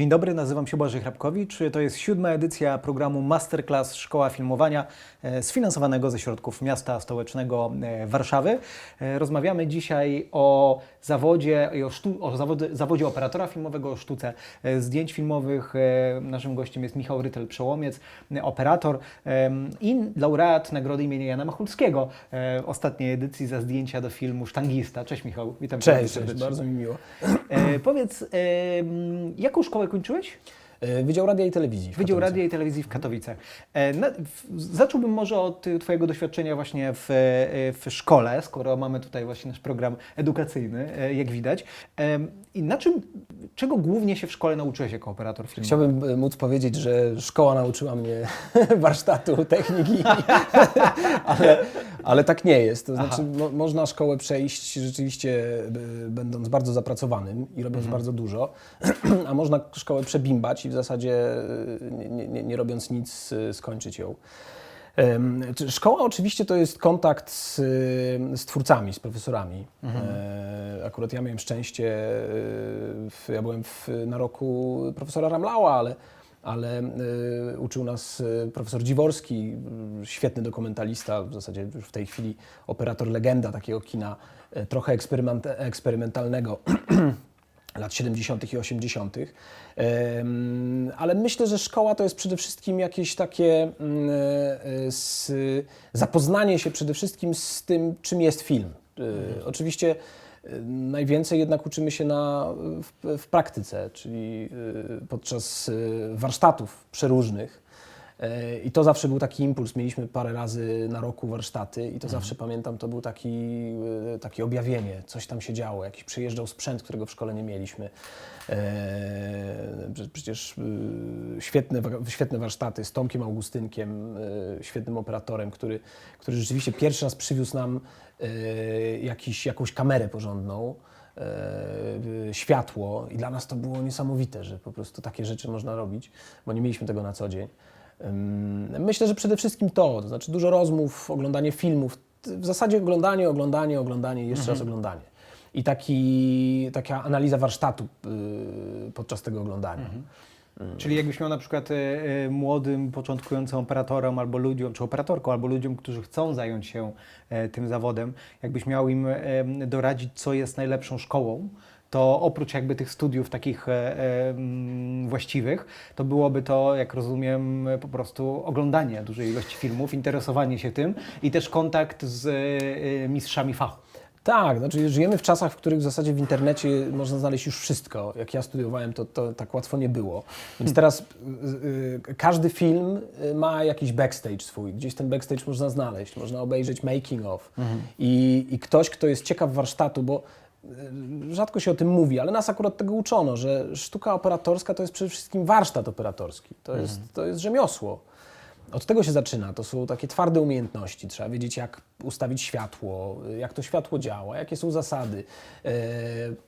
Dzień dobry, nazywam się Błażej Hrabkowicz. To jest siódma edycja programu Masterclass Szkoła Filmowania e, sfinansowanego ze środków miasta stołecznego e, Warszawy. E, Rozmawiamy dzisiaj o zawodzie, o, sztu, o zawody, zawodzie operatora filmowego, o sztuce zdjęć filmowych. Naszym gościem jest Michał Rytel-Przełomiec, operator i laureat Nagrody imienia Jana Machulskiego ostatniej edycji za zdjęcia do filmu Sztangista. Cześć Michał, witam Cię Cześć, bardzo cześć, bardzo mi miło. Powiedz, jaką szkołę kończyłeś? E, Wydział Radia i Telewizji. Wydział. Radia i Telewizji w Katowicach. E, na, w, zacząłbym może od y, Twojego doświadczenia właśnie w, e, w szkole, skoro mamy tutaj właśnie nasz program edukacyjny, e, jak widać. I na czym, czego głównie się w szkole nauczyłeś jako operator filmowy? Chciałbym e, móc powiedzieć, że szkoła nauczyła mnie warsztatu, techniki, ale, ale tak nie jest. To znaczy, mo, można szkołę przejść rzeczywiście e, będąc bardzo zapracowanym i robiąc bardzo dużo, a można szkołę przebimbać i w zasadzie e, nie, nie, nie robiąc nic skończyć ją. Szkoła oczywiście to jest kontakt z, z twórcami, z profesorami. E, akurat ja miałem szczęście, e, w, ja byłem w, na roku profesora Ramlała, ale, ale e, uczył nas profesor Dziworski, m, świetny dokumentalista, w zasadzie już w tej chwili operator legenda takiego kina, trochę eksperyment, eksperymentalnego lat 70. i 80. Em, Ale myślę, że szkoła to jest przede wszystkim jakieś takie mm, e, zapoznanie się przede wszystkim z tym, czym jest film. E, Oczywiście e, najwięcej jednak uczymy się na, w, w praktyce, czyli podczas warsztatów przeróżnych. E, I to zawsze był taki impuls. Mieliśmy parę razy na roku warsztaty i to zawsze pamiętam, to był taki, e, takie objawienie, coś tam się działo, jakiś przyjeżdżał sprzęt, którego w szkole nie mieliśmy. E, prze- Przecież świetne, świetne warsztaty z Tomkiem Augustynkiem, świetnym operatorem, który, który rzeczywiście pierwszy raz przywiózł nam jakiś, jakąś kamerę porządną światło i dla nas to było niesamowite, że po prostu takie rzeczy można robić, bo nie mieliśmy tego na co dzień. Myślę, że przede wszystkim to, to znaczy dużo rozmów, oglądanie filmów, w zasadzie oglądanie, oglądanie, oglądanie jeszcze raz oglądanie. I taki, taka analiza warsztatu y, podczas tego oglądania. Czyli jakbyś miał na przykład e, e, młodym, początkującym operatorom albo ludziom, czy operatorką, albo ludziom, którzy chcą zająć się e, tym zawodem, jakbyś miał im doradzić, co jest najlepszą szkołą, to oprócz jakby tych studiów takich e, e, mm, właściwych, to byłoby to, jak rozumiem, po prostu oglądanie dużej ilości filmów, interesowanie się tym i też kontakt z e, mistrzami fachu. Tak, znaczy żyjemy w czasach, w których w zasadzie w internecie można znaleźć już wszystko. Jak ja studiowałem, to, to tak łatwo nie było. Więc teraz y, każdy film ma jakiś backstage swój. Gdzieś ten backstage można znaleźć, można obejrzeć making of. I, I ktoś, kto jest ciekaw warsztatu, bo rzadko się o tym mówi, ale nas akurat tego uczono, że sztuka operatorska to jest przede wszystkim warsztat operatorski. To jest, to jest rzemiosło. Od tego się zaczyna. To są takie twarde umiejętności. Trzeba wiedzieć, jak ustawić światło, jak to światło działa, jakie są zasady. E,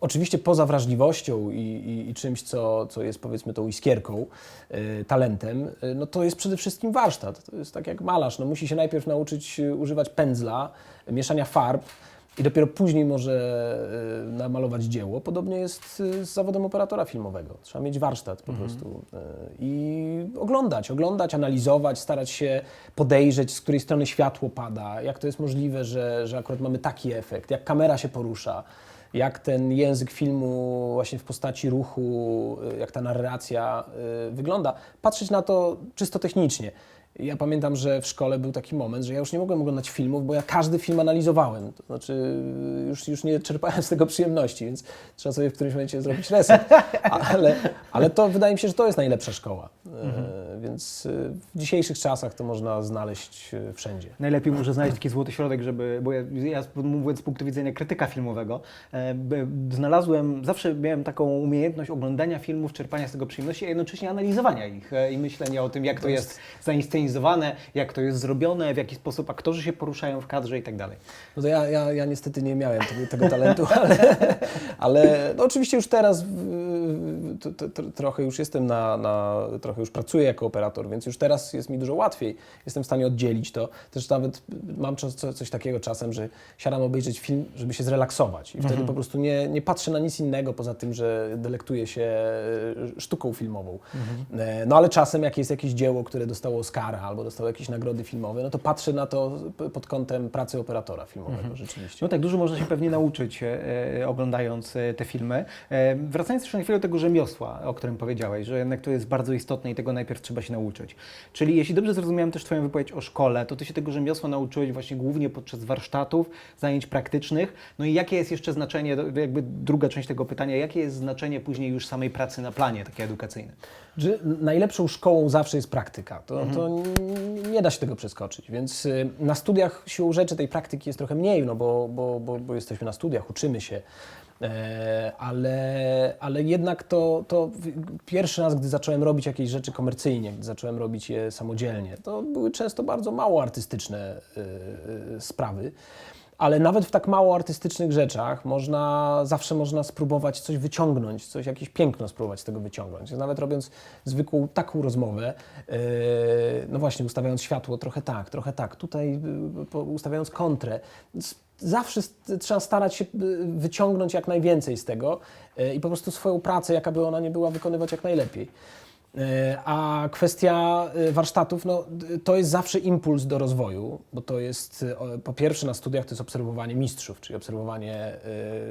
oczywiście poza wrażliwością i, i, i czymś, co, co jest powiedzmy tą iskierką, e, talentem, e, no to jest przede wszystkim warsztat. To jest tak jak malarz. No musi się najpierw nauczyć używać pędzla, mieszania farb, i dopiero później może e, namalować dzieło. Podobnie jest e, z zawodem operatora filmowego. Trzeba mieć warsztat po prostu e, i oglądać, oglądać, analizować, starać się podejrzeć, z której strony światło pada, jak to jest możliwe, że, że akurat mamy taki efekt, jak kamera się porusza, jak ten język filmu właśnie w postaci ruchu, jak ta narracja wygląda. Patrzeć na to czysto technicznie. Ja pamiętam, że w szkole był taki moment, że ja już nie mogłem oglądać filmów, bo ja każdy film analizowałem. To znaczy, już, już nie czerpałem z tego przyjemności, więc trzeba sobie w którymś momencie zrobić reset. Ale, ale to wydaje mi się, że to jest najlepsza szkoła. E, więc e, w dzisiejszych czasach to można znaleźć e, wszędzie. Najlepiej może znaleźć taki złoty środek, żeby, bo ja, ja mówiąc z punktu widzenia krytyka filmowego, by- znalazłem, zawsze miałem taką umiejętność oglądania filmów, czerpania z tego przyjemności, a jednocześnie analizowania ich i myślenia o tym, jak to, To jest, jest- zainscenizowane, jak to jest zrobione, w jaki sposób aktorzy się poruszają w kadrze i tak dalej. No to ja, ja, ja niestety nie miałem tego, tego talentu, ale, ale no oczywiście już teraz to, to, to, trochę już jestem na, na, trochę już pracuję jako operator, więc już teraz jest mi dużo łatwiej. Jestem w stanie oddzielić to. Też nawet mam co, co, coś takiego czasem, że siadam obejrzeć film, żeby się zrelaksować i wtedy po prostu nie, nie patrzę na nic innego poza tym, że delektuję się e, sztuką filmową. E, No ale czasem jak jest jakieś dzieło, które dostało Oscara albo dostało jakieś nagrody filmowe, no to patrzę na to pod kątem pracy operatora filmowego rzeczywiście. No tak, dużo można się pewnie nauczyć e, e, oglądając e, te filmy. E, wracając jeszcze na chwilę do tego rzemiosła, o którym powiedziałeś, że jednak to jest bardzo istotne i tego najpierw trzeba się nauczyć. Czyli jeśli dobrze zrozumiałem też Twoją wypowiedź o szkole, to Ty się tego rzemiosła nauczyłeś właśnie głównie podczas warsztatów, zajęć praktycznych. No i jakie jest jeszcze znaczenie, jakby druga część tego pytania, jakie jest znaczenie później już samej pracy na planie takiej edukacyjnej? Że najlepszą szkołą zawsze jest praktyka. To, to n- nie da się tego przeskoczyć. Więc y, na studiach siłą rzeczy tej praktyki jest trochę mniej, no bo, bo, bo, bo jesteśmy na studiach, uczymy się. E, ale, ale jednak to, to pierwszy raz, gdy zacząłem robić jakieś rzeczy komercyjnie, gdy zacząłem robić je samodzielnie, to były często bardzo mało artystyczne y, y, sprawy. Ale nawet w tak mało artystycznych rzeczach można, zawsze można spróbować coś wyciągnąć, coś, jakieś piękno spróbować z tego wyciągnąć. Nawet robiąc zwykłą taką rozmowę, yy, no właśnie ustawiając światło trochę tak, trochę tak, tutaj yy, ustawiając kontrę, zawsze trzeba starać się yy, wyciągnąć jak najwięcej z tego yy, i po prostu swoją pracę, jaka by ona nie była, wykonywać jak najlepiej. E, A kwestia e, warsztatów, no, to jest zawsze impuls do rozwoju, bo to jest e, po pierwsze na studiach to jest obserwowanie mistrzów, czyli obserwowanie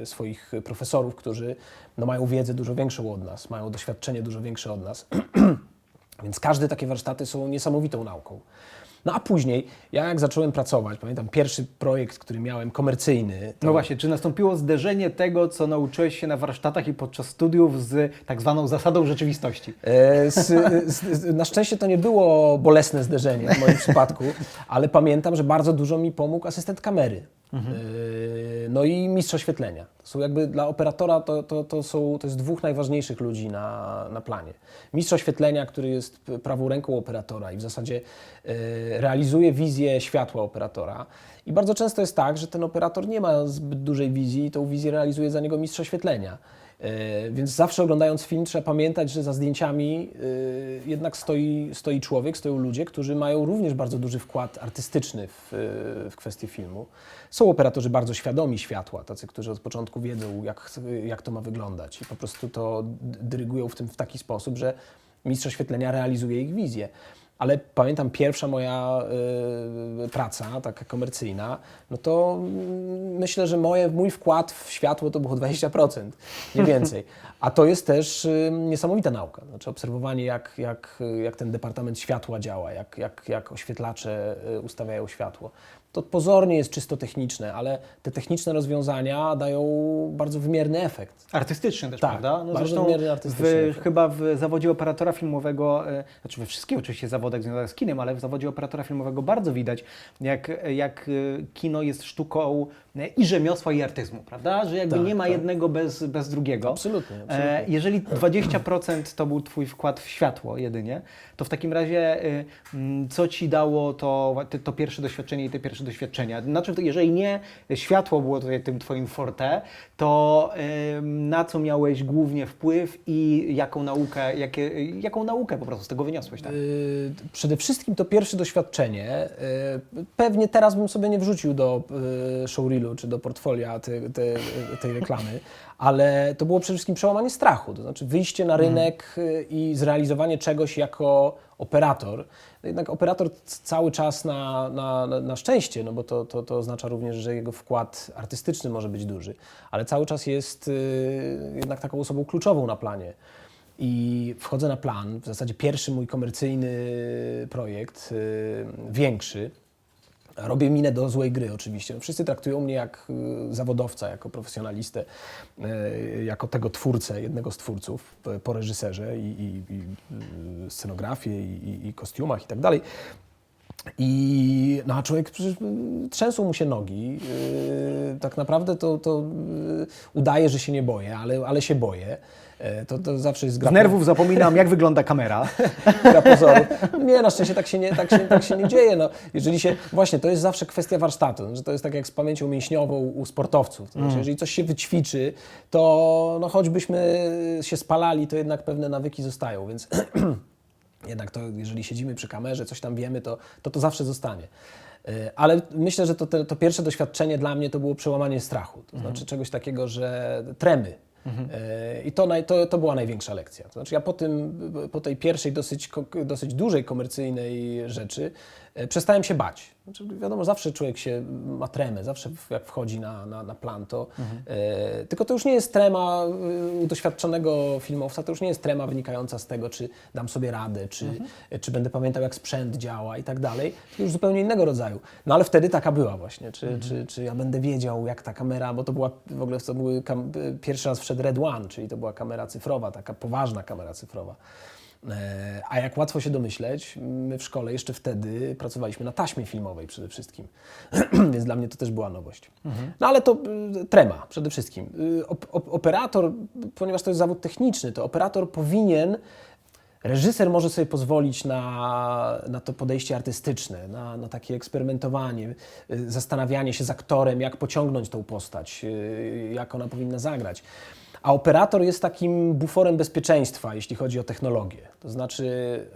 swoich profesorów, którzy no, mają wiedzę dużo większą od nas, mają doświadczenie dużo większe od nas. Więc każde takie warsztaty są niesamowitą nauką. No a później, ja jak zacząłem pracować, pamiętam pierwszy projekt, który miałem komercyjny, to No właśnie, czy nastąpiło zderzenie tego, co nauczyłeś się na warsztatach i podczas studiów z tak zwaną zasadą rzeczywistości? E, Z, z, z, na szczęście to nie było bolesne zderzenie w moim przypadku, ale pamiętam, że bardzo dużo mi pomógł asystent kamery. E, No i mistrz oświetlenia. To są jakby dla operatora to, to, to, są, to jest dwóch najważniejszych ludzi na, na planie. Mistrz oświetlenia, który jest prawą ręką operatora i w zasadzie e, realizuje wizję światła operatora. I bardzo często jest tak, że ten operator nie ma zbyt dużej wizji i tą wizję realizuje za niego mistrz oświetlenia. E, Więc zawsze oglądając film trzeba pamiętać, że za zdjęciami e, jednak stoi, stoi człowiek, stoją ludzie, którzy mają również bardzo duży wkład artystyczny w, e, w kwestię filmu. Są operatorzy bardzo świadomi światła, tacy, którzy od początku wiedzą, jak, jak to ma wyglądać i po prostu to dyrygują w tym w taki sposób, że mistrz oświetlenia realizuje ich wizję. Ale pamiętam pierwsza moja y, praca, taka komercyjna, no to mm, myślę, że moje, mój wkład w światło to było 20%, nie więcej. A to jest też y, niesamowita nauka. Znaczy obserwowanie, jak, jak, jak ten departament światła działa, jak, jak, jak oświetlacze y, ustawiają światło. To pozornie jest czysto techniczne, ale te techniczne rozwiązania dają bardzo wymierny efekt. Artystyczny też, Tak, prawda? No bardzo wymierne artystyczny w, efekt. chyba w zawodzie operatora filmowego, e, znaczy we wszystkich oczywiście zawodach związanych z kinem, ale w zawodzie operatora filmowego bardzo widać, jak, jak e, kino jest sztuką i rzemiosła, i artyzmu, prawda? Że jakby Tak, nie ma tak. jednego bez, bez drugiego. Absolutnie, E, absolutnie. jeżeli 20% to był Twój wkład w światło jedynie, to w takim razie e, mm, co Ci dało to, to, pierwsze doświadczenie i te pierwsze doświadczenia? Znaczy, jeżeli nie światło było tutaj tym Twoim forte, to na co miałeś głównie wpływ i jaką naukę, jakie, jaką naukę po prostu z tego wyniosłeś? Tak? Y, Przede wszystkim to pierwsze doświadczenie. y, Pewnie teraz bym sobie nie wrzucił do y, showreelu czy do portfolia te, te, tej reklamy, ale to było przede wszystkim przełamanie strachu. To znaczy wyjście na rynek y, i zrealizowanie czegoś jako operator. No Jednak operator cały czas na, na, na- na szczęście, no bo to, to, to oznacza również, że jego wkład artystyczny może być duży, ale cały czas jest y, jednak taką osobą kluczową na planie. I wchodzę na plan, w zasadzie pierwszy mój komercyjny projekt, y, większy. Robię minę do złej gry oczywiście. Wszyscy traktują mnie jak y, zawodowca, jako profesjonalistę, y, jako tego twórcę, jednego z twórców p- po reżyserze i, i, i y, i, i, kostiumach i tak dalej. I no, a człowiek y, trzęsą mu się nogi. Tak naprawdę to, to udaje, że się nie boję, ale, ale się boję. Yy, to, to zawsze jest gra, Z nerwów zapominam, jak wygląda kamera. gra pozorów. Nie, na szczęście tak się nie, tak się, tak się nie dzieje. No, jeżeli się, właśnie, to jest zawsze kwestia warsztatu, że to jest tak jak z pamięcią mięśniową u sportowców. To znaczy, jeżeli coś się wyćwiczy, to no, choćbyśmy się spalali, to jednak pewne nawyki zostają, więc Jednak to, jeżeli siedzimy przy kamerze, coś tam wiemy, to to, to zawsze zostanie. Y, Ale myślę, że to, to, to pierwsze doświadczenie dla mnie to było przełamanie strachu. To znaczy czegoś takiego, że tremy. Y, I to, to, to była największa lekcja. To znaczy ja po, tym, po tej pierwszej dosyć, dosyć dużej komercyjnej rzeczy przestałem się bać. Znaczy, wiadomo, zawsze człowiek się ma tremę, zawsze jak wchodzi na, na, na plan, to y, tylko to już nie jest trema u doświadczonego filmowca, to już nie jest trema wynikająca z tego, czy dam sobie radę, czy, czy będę pamiętał, jak sprzęt działa i tak dalej. To już zupełnie innego rodzaju. No ale wtedy taka była właśnie. Czy, czy, czy ja będę wiedział, jak ta kamera, bo to była w ogóle to były pierwszy raz wszedł Red One, czyli to była kamera cyfrowa, taka poważna kamera cyfrowa. E, A jak łatwo się domyśleć, my w szkole jeszcze wtedy pracowaliśmy na taśmie filmowej przede wszystkim, więc dla mnie to też była nowość. No ale to y, trema przede wszystkim. Y, op- op- operator, ponieważ to jest zawód techniczny, to operator powinien Reżyser może sobie pozwolić na, na to podejście artystyczne, na, na takie eksperymentowanie, y, zastanawianie się z aktorem, jak pociągnąć tą postać, jak ona powinna zagrać. A operator jest takim buforem bezpieczeństwa, jeśli chodzi o technologię. To znaczy,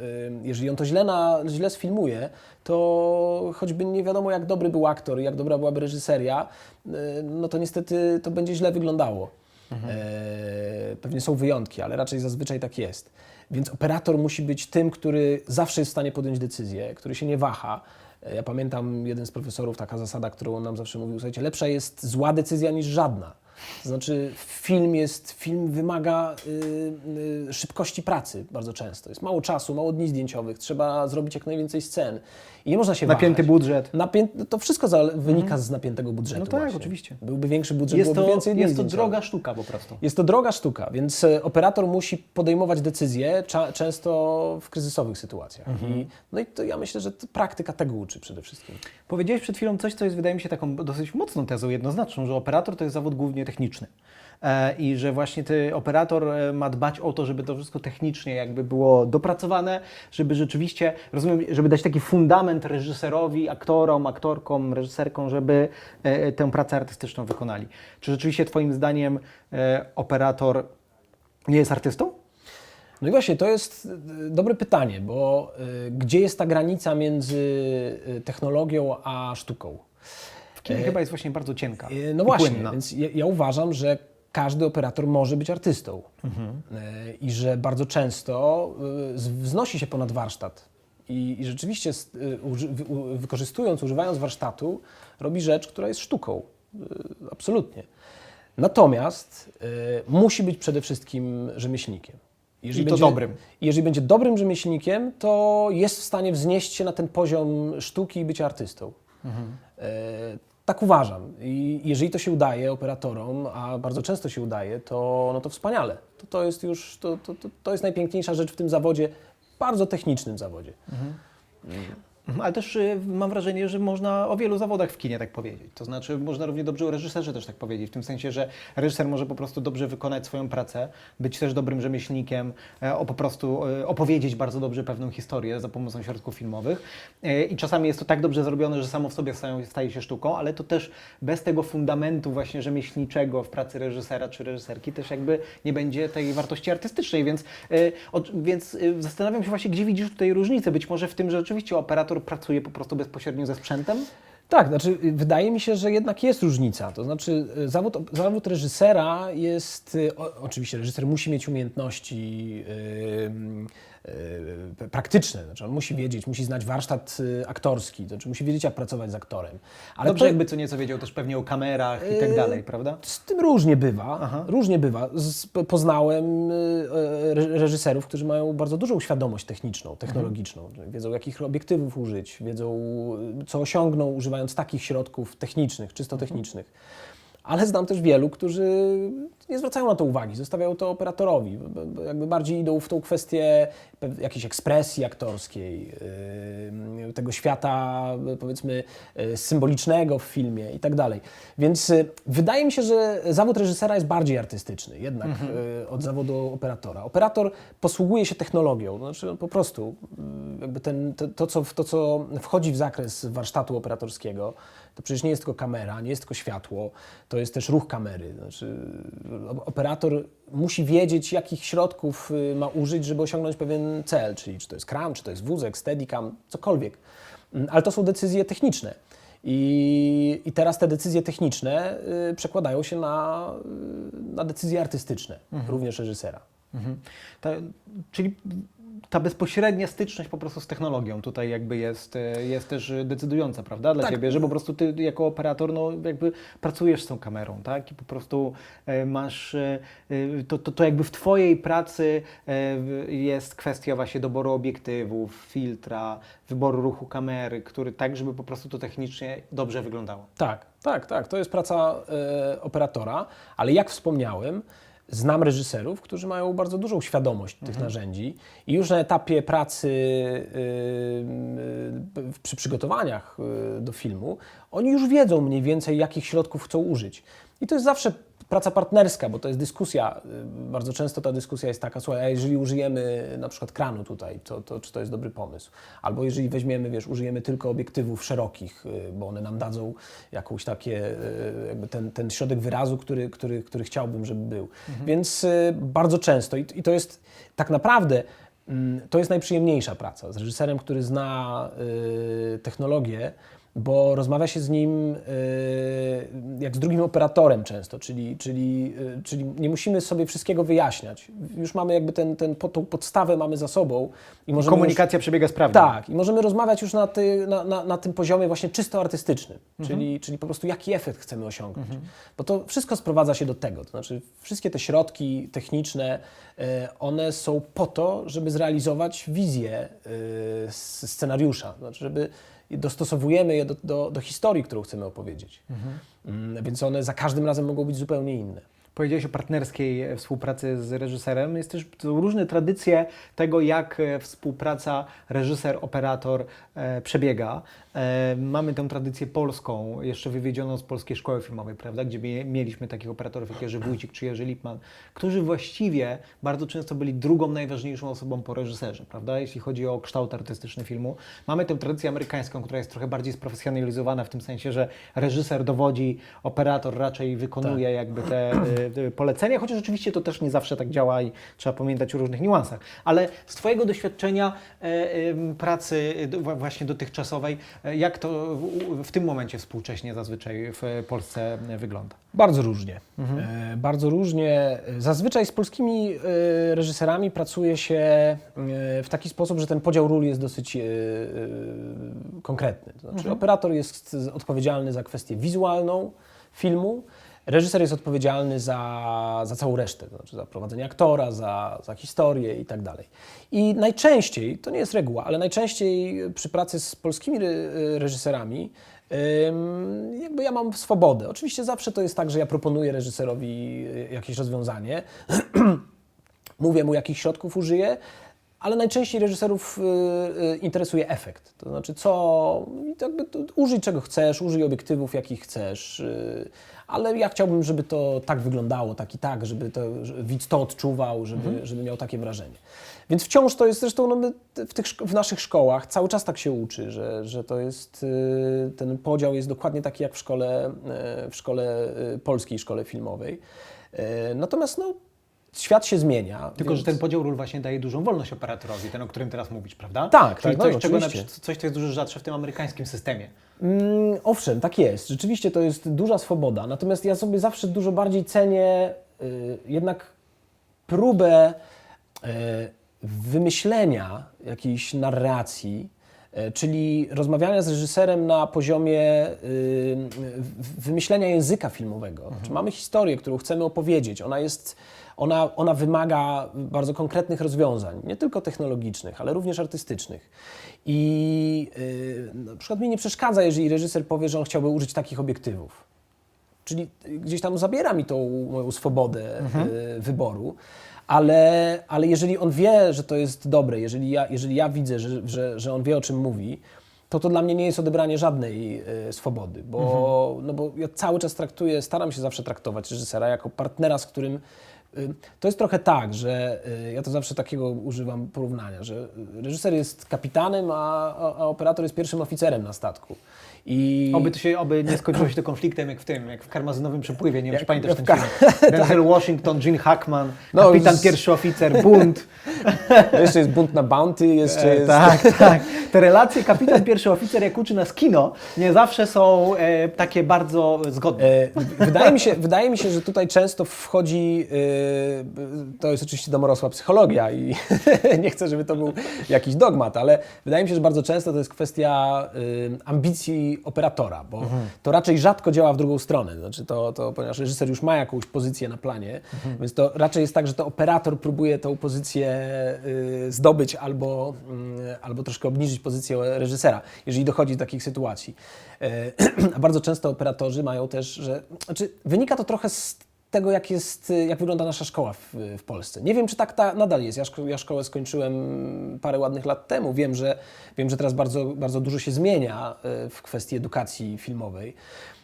y, jeżeli on to źle, na, źle sfilmuje, to choćby nie wiadomo, jak dobry był aktor, jak dobra byłaby reżyseria, y, no to niestety to będzie źle wyglądało. E, Pewnie są wyjątki, ale raczej zazwyczaj tak jest. Więc operator musi być tym, który zawsze jest w stanie podjąć decyzję, który się nie waha. E, Ja pamiętam jeden z profesorów, taka zasada, którą on nam zawsze mówił, słuchajcie, lepsza jest zła decyzja niż żadna. To znaczy film jest, film wymaga y, y, szybkości pracy bardzo często. Jest mało czasu, mało dni zdjęciowych, trzeba zrobić jak najwięcej scen. I nie można się Napięty wahać. budżet. Napię... To wszystko za... wynika z napiętego budżetu No tak, właśnie. oczywiście. Byłby większy budżet, Jest byłoby to, więcej jest to droga sztuka po prostu. Jest to droga sztuka, więc e, operator musi podejmować decyzje cza- często w kryzysowych sytuacjach. I, no i to ja myślę, że to praktyka tego uczy przede wszystkim. Powiedziałeś przed chwilą coś, co jest wydaje mi się taką dosyć mocną tezą, jednoznaczną, że operator to jest zawód głównie techniczny. E, I że właśnie ty, operator e, ma dbać o to, żeby to wszystko technicznie jakby było dopracowane, żeby rzeczywiście, rozumiem, żeby dać taki fundament reżyserowi, aktorom, aktorkom, reżyserkom, żeby e, tę pracę artystyczną wykonali. Czy rzeczywiście twoim zdaniem operator nie jest artystą? No i właśnie, to jest dobre pytanie, bo gdzie jest ta granica między technologią a sztuką? W kinie chyba jest właśnie bardzo cienka. No właśnie, płynna. więc ja, ja uważam, że każdy operator może być artystą Mhm. I że bardzo często e, wznosi się ponad warsztat. I, i rzeczywiście e, uży, wykorzystując, używając warsztatu, robi rzecz, która jest sztuką. Absolutnie. Natomiast musi być przede wszystkim rzemieślnikiem. I to dobrym. Jeżeli będzie dobrym rzemieślnikiem, to jest w stanie wznieść się na ten poziom sztuki i być artystą. E, tak uważam. I jeżeli to się udaje operatorom, a bardzo często się udaje, to, no to wspaniale. To, to jest już, to, to, to, jest najpiękniejsza rzecz w tym zawodzie, bardzo technicznym zawodzie. Mhm, Ale też y, mam wrażenie, że można o wielu zawodach w kinie tak powiedzieć. To znaczy, można równie dobrze o reżyserze też tak powiedzieć, w tym sensie, że reżyser może po prostu dobrze wykonać swoją pracę, być też dobrym rzemieślnikiem, e, o po prostu e, opowiedzieć bardzo dobrze pewną historię za pomocą środków filmowych. E, I czasami jest to tak dobrze zrobione, że samo w sobie staje się sztuką, ale to też bez tego fundamentu właśnie rzemieślniczego w pracy reżysera czy reżyserki też jakby nie będzie tej wartości artystycznej, więc, więc zastanawiam się właśnie, gdzie widzisz tutaj różnicę. Być może w tym, że rzeczywiście operator pracuje po prostu bezpośrednio ze sprzętem? Tak, znaczy y, wydaje mi się, że jednak jest różnica. To znaczy y, zawód, zawód reżysera jest, y, o, oczywiście reżyser musi mieć umiejętności y, y, praktyczne, znaczy on musi wiedzieć, musi znać warsztat y, aktorski, to znaczy musi wiedzieć jak pracować z aktorem. Ale Dobrze, to- jakby co nieco wiedział też pewnie o kamerach i tak Yy, dalej, prawda? Z tym różnie bywa. Aha. Różnie bywa. Z, po- poznałem y, y, re- reżyserów, którzy mają bardzo dużą świadomość techniczną, technologiczną. Wiedzą, jakich obiektywów użyć, wiedzą, y, co osiągną, używając takich środków technicznych, czysto technicznych. Ale znam też wielu, którzy nie zwracają na to uwagi, zostawiają to operatorowi. Jakby bardziej idą w tą kwestię jakiejś ekspresji aktorskiej, yy, tego świata, powiedzmy, y, symbolicznego w filmie i tak dalej. Więc y, wydaje mi się, że zawód reżysera jest bardziej artystyczny jednak y, od zawodu operatora. Operator posługuje się technologią, znaczy po prostu jakby ten, to, to, co, to, co wchodzi w zakres warsztatu operatorskiego, to przecież nie jest tylko kamera, nie jest tylko światło, to jest też ruch kamery. Znaczy, operator musi wiedzieć, jakich środków y, ma użyć, żeby osiągnąć pewien cel, czyli czy to jest kram, czy to jest wózek, steadicam, cokolwiek. Mm, Ale to są decyzje techniczne. I, I teraz te decyzje techniczne y, przekładają się na, y, na decyzje artystyczne, również reżysera. Mhm. Ta, czyli ta bezpośrednia styczność po prostu z technologią tutaj jakby jest, e, jest też decydująca, prawda, dla Tak. Ciebie, że po prostu Ty jako operator no jakby pracujesz z tą kamerą, tak, i po prostu e, masz, e, to, to, to jakby w Twojej pracy jest kwestia właśnie doboru obiektywów, filtra, wyboru ruchu kamery, który tak, żeby po prostu to technicznie dobrze wyglądało. Tak, tak, tak. To jest praca e, operatora, ale jak wspomniałem, znam reżyserów, którzy mają bardzo dużą świadomość tych narzędzi i już na etapie pracy e, przy przygotowaniach e, do filmu, oni już wiedzą mniej więcej, jakich środków chcą użyć. I to jest zawsze praca partnerska, bo to jest dyskusja. y, Bardzo często ta dyskusja jest taka, słuchaj, a jeżeli użyjemy na przykład kranu tutaj, to, to czy to jest dobry pomysł? Albo jeżeli weźmiemy, wiesz, użyjemy tylko obiektywów szerokich, y, bo one nam dadzą jakąś takie, y, jakby ten, ten środek wyrazu, który, który, który chciałbym, żeby był. Więc y, bardzo często, i, i to jest tak naprawdę, mm, to jest najprzyjemniejsza praca z reżyserem, który zna technologię, bo rozmawia się z nim y, jak z drugim operatorem często, czyli, czyli, y, czyli nie musimy sobie wszystkiego wyjaśniać. Już mamy jakby ten, ten, tą podstawę mamy za sobą i możemy Komunikacja przebiega sprawnie. tak, i możemy rozmawiać już na, ty, na, na, na tym poziomie właśnie czysto artystycznym, czyli, czyli po prostu jaki efekt chcemy osiągnąć. Bo to wszystko sprowadza się do tego, to znaczy wszystkie te środki techniczne, e, one są po to, żeby zrealizować wizję scenariusza, znaczy żeby dostosowujemy je do, do, do historii, którą chcemy opowiedzieć. Mm, Więc one za każdym razem mogą być zupełnie inne. Powiedziałeś o partnerskiej e, współpracy z reżyserem. Jest też różne tradycje tego, jak e, współpraca reżyser-operator e, przebiega. E, mamy tę tradycję polską, jeszcze wywiedzioną z Polskiej Szkoły Filmowej, prawda, gdzie mie- mieliśmy takich operatorów jak Jerzy Wójcik czy Jerzy Lipman, którzy właściwie bardzo często byli drugą najważniejszą osobą po reżyserze, prawda, jeśli chodzi o kształt artystyczny filmu. Mamy tę tradycję amerykańską, która jest trochę bardziej sprofesjonalizowana w tym sensie, że reżyser dowodzi, operator raczej wykonuje jakby te y, y, polecenia, chociaż oczywiście to też nie zawsze tak działa i trzeba pamiętać o różnych niuansach. Ale z Twojego doświadczenia e, em, pracy y, właśnie dotychczasowej, jak to w, tym momencie współcześnie zazwyczaj w Polsce e, wygląda? Bardzo różnie. E, bardzo różnie. Zazwyczaj z polskimi e, reżyserami pracuje się e, w taki sposób, że ten podział ról jest dosyć e, e, konkretny. To znaczy, operator jest odpowiedzialny za kwestię wizualną filmu, reżyser jest odpowiedzialny za, za całą resztę, to znaczy za prowadzenie aktora, za, za historię i tak dalej. I najczęściej, to nie jest reguła, ale najczęściej przy pracy z polskimi re, reżyserami jakby ja mam swobodę. Oczywiście zawsze to jest tak, że ja proponuję reżyserowi y, jakieś rozwiązanie, mówię mu, jakich środków użyję, ale najczęściej reżyserów y, y, interesuje efekt. To znaczy, co, jakby to, użyj czego chcesz, użyj obiektywów, jakich chcesz, y, ale ja chciałbym, żeby to tak wyglądało, tak i tak, żeby to, że widz to odczuwał, żeby, żeby miał takie wrażenie. Więc wciąż to jest, zresztą no w, tych, w naszych szkołach cały czas tak się uczy, że, że to jest, ten podział jest dokładnie taki jak w szkole, w szkole polskiej, szkole filmowej. Natomiast no, świat się zmienia. Tylko, więc- że ten podział ról właśnie daje dużą wolność operatorowi, ten, o którym teraz mówisz, prawda? Tak, Czyli tak, coś, no, czego na, coś, co jest dużo rzadsze w tym amerykańskim systemie. Mm, owszem, tak jest. Rzeczywiście to jest duża swoboda. Natomiast ja sobie zawsze dużo bardziej cenię y, jednak próbę y, wymyślenia jakiejś narracji, y, czyli rozmawiania z reżyserem na poziomie y, wymyślenia języka filmowego. Czy mamy historię, którą chcemy opowiedzieć? Ona jest. Ona, ona wymaga bardzo konkretnych rozwiązań, nie tylko technologicznych, ale również artystycznych. I y, na przykład mi nie przeszkadza, jeżeli reżyser powie, że on chciałby użyć takich obiektywów. Czyli gdzieś tam zabiera mi tą moją swobodę y, wyboru, ale, ale jeżeli on wie, że to jest dobre, jeżeli ja, jeżeli ja widzę, że, że, że on wie, o czym mówi, to to dla mnie nie jest odebranie żadnej y, swobody, bo, no bo ja cały czas traktuję, staram się zawsze traktować reżysera jako partnera, z którym y, to jest trochę tak, że y, ja to zawsze takiego używam porównania, że reżyser jest kapitanem, a, a, operator jest pierwszym oficerem na statku. I Oby, to się, oby nie skończyło się to konfliktem jak w tym, jak w karmazynowym przepływie, nie wiem, czy pamiętasz ten film. Denzel Washington, Gene Hackman, No, kapitan, z- pierwszy oficer, bunt. jeszcze jest bunt na bounty, jeszcze E, jest... tak, tak. Te relacje kapitan, pierwszy oficer, jak uczy nas kino, nie zawsze są e, takie bardzo zgodne. E, Wydaje mi, się, wydaje mi się, że tutaj często wchodzi, e, to jest oczywiście domorosła psychologia i nie chcę, żeby to był jakiś dogmat, ale wydaje mi się, że bardzo często to jest kwestia e, ambicji operatora, bo to raczej rzadko działa w drugą stronę. Znaczy to, to, ponieważ reżyser już ma jakąś pozycję na planie, więc to raczej jest tak, że to operator próbuje tą pozycję e, zdobyć albo, albo troszkę obniżyć pozycję reżysera, jeżeli dochodzi do takich sytuacji. E, A bardzo często operatorzy mają też, że. Znaczy, wynika to trochę z tego, jak, jest, jak wygląda nasza szkoła w, w Polsce. Nie wiem, czy tak ta nadal jest. Ja, szko, ja szkołę skończyłem parę ładnych lat temu. Wiem, że, wiem, że teraz bardzo, bardzo dużo się zmienia e, w kwestii edukacji filmowej.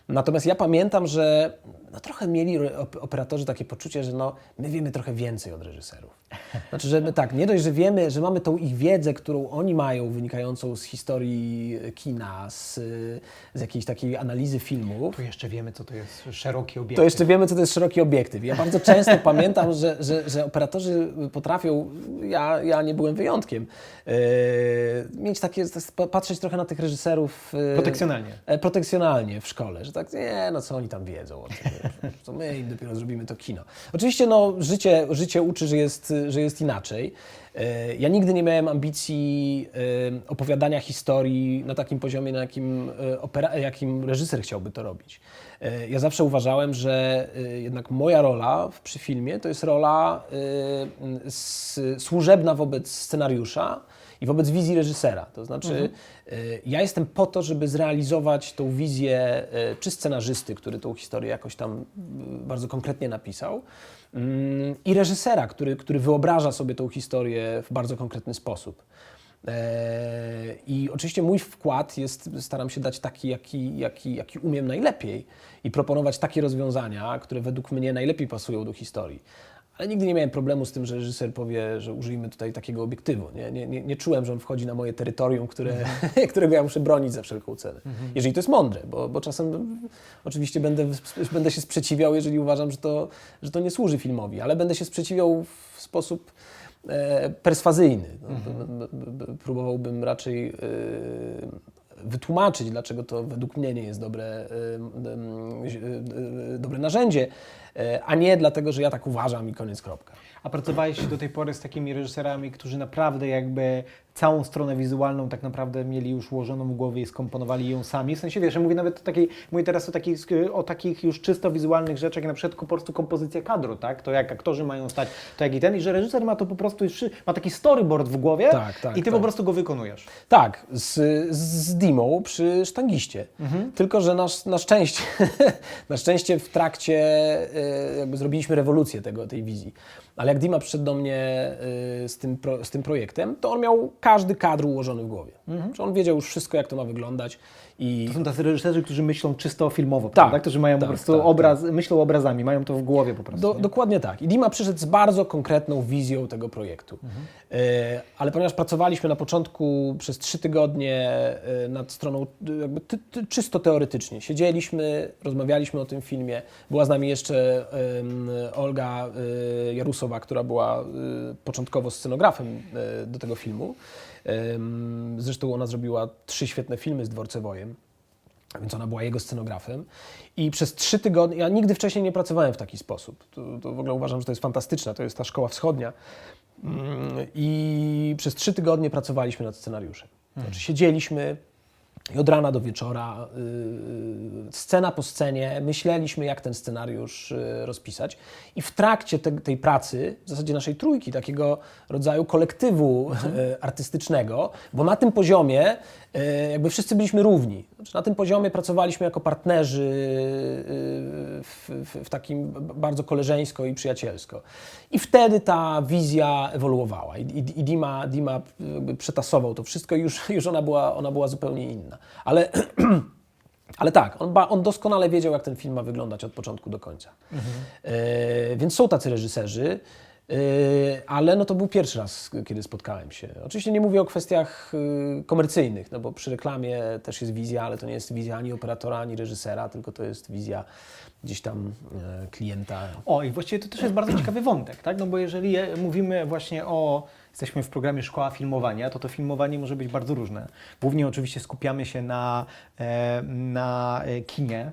Natomiast ja pamiętam, że no, trochę mieli op- operatorzy takie poczucie, że no, my wiemy trochę więcej od reżyserów. Znaczy, że my tak, nie dość, że wiemy, że mamy tą ich wiedzę, którą oni mają, wynikającą z historii kina, z, z jakiejś takiej analizy filmów, Tu jeszcze wiemy, co to jest szeroki obiekt. to jeszcze wiemy, co to jest szeroki obiektyw. Ja bardzo często pamiętam, że, że, że operatorzy potrafią, ja, ja nie byłem wyjątkiem, e, mieć takie, patrzeć trochę na tych reżyserów e, Protekcjonalnie. e, protekcjonalnie w szkole, że tak, nie, no co oni tam wiedzą o tym, to my dopiero zrobimy to kino. Oczywiście no, życie, życie uczy, że jest, że jest inaczej. E, Ja nigdy nie miałem ambicji e, opowiadania historii na takim poziomie, na jakim, e, opera, jakim reżyser chciałby to robić. Ja zawsze uważałem, że jednak moja rola przy filmie to jest rola służebna wobec scenariusza i wobec wizji reżysera. To znaczy, e, ja jestem po to, żeby zrealizować tą wizję e, czy scenarzysty, który tą historię jakoś tam m, bardzo konkretnie napisał, mm, i reżysera, który, który wyobraża sobie tą historię w bardzo konkretny sposób. E, I oczywiście mój wkład jest, staram się dać taki, jaki, jaki, jaki umiem najlepiej i proponować takie rozwiązania, które według mnie najlepiej pasują do historii. Ale nigdy nie miałem problemu z tym, że reżyser powie, że użyjmy tutaj takiego obiektywu. Nie, nie, nie, nie czułem, że on wchodzi na moje terytorium, które, którego ja muszę bronić za wszelką cenę. Jeżeli to jest mądre, bo, bo czasem oczywiście będę, będę się sprzeciwiał, jeżeli uważam, że to, że to nie służy filmowi, ale będę się sprzeciwiał w sposób e, perswazyjny. No, b- Próbowałbym raczej e, wytłumaczyć, dlaczego to według mnie nie jest dobre, e, e, dobre narzędzie, a nie dlatego, że ja tak uważam i koniec, kropka. A pracowałeś do tej pory z takimi reżyserami, którzy naprawdę jakby całą stronę wizualną tak naprawdę mieli już ułożoną w głowie i skomponowali ją sami. W sensie, wiesz, ja mówię nawet o takiej, mówię teraz o takich, o takich już czysto wizualnych rzeczach, jak na przykład po prostu kompozycja kadru, tak? To jak aktorzy mają stać, to jak i ten, i że reżyser ma to po prostu już, ma taki storyboard w głowie Tak, tak, i ty tak. po prostu go wykonujesz. Tak, z, z Dimą przy sztangiście. Tylko, że na, na szczęście, na szczęście w trakcie e, jakby zrobiliśmy rewolucję tego, tej wizji. Ale jak Dima przyszedł do mnie e, z tym, pro, z tym projektem, to on miał każdy kadr ułożony w głowie. Że on wiedział już wszystko, jak to ma wyglądać. I To są tacy reżyserzy, którzy myślą czysto filmowo, Tak, prawda? Którzy mają tak, po prostu tak, obraz, myślą obrazami, mają to w głowie po prostu. Do, nie? dokładnie tak. I Dima przyszedł z bardzo konkretną wizją tego projektu. E, ale ponieważ pracowaliśmy na początku przez trzy tygodnie e, nad stroną jakby ty, ty, czysto teoretycznie, siedzieliśmy, rozmawialiśmy o tym filmie. Była z nami jeszcze em, Olga e, Która była e, początkowo scenografem e, do tego filmu. Zresztą ona zrobiła trzy świetne filmy z Dworcewojem. Więc ona była jego scenografem. I przez trzy tygodnie, ja nigdy wcześniej nie pracowałem w taki sposób. To, to w ogóle uważam, że to jest fantastyczne. To jest ta szkoła wschodnia. I przez trzy tygodnie pracowaliśmy nad scenariuszem. Znaczy siedzieliśmy i od rana do wieczora, yy, scena po scenie, myśleliśmy, jak ten scenariusz yy, rozpisać. I w trakcie te, tej pracy, w zasadzie naszej trójki, takiego rodzaju kolektywu yy, artystycznego, bo na tym poziomie jakby wszyscy byliśmy równi. Znaczy, na tym poziomie pracowaliśmy jako partnerzy yy, w, w, w takim bardzo koleżeńsko i przyjacielsko. I wtedy ta wizja ewoluowała. I, i, i Dima, Dima jakby przetasował to wszystko i już, już ona, była, ona była zupełnie inna. Ale Ale tak, on, ba, on doskonale wiedział, jak ten film ma wyglądać od początku do końca. E, więc są tacy reżyserzy, e, ale no to był pierwszy raz, kiedy spotkałem się. Oczywiście nie mówię o kwestiach e, komercyjnych, no bo przy reklamie też jest wizja, ale to nie jest wizja ani operatora, ani reżysera, tylko to jest wizja gdzieś tam e, klienta. O, i właściwie to też jest bardzo ciekawy wątek, tak? No bo jeżeli je- mówimy właśnie o, jesteśmy w programie Szkoła Filmowania, to to filmowanie może być bardzo różne. Głównie oczywiście skupiamy się na, e, na e, kinie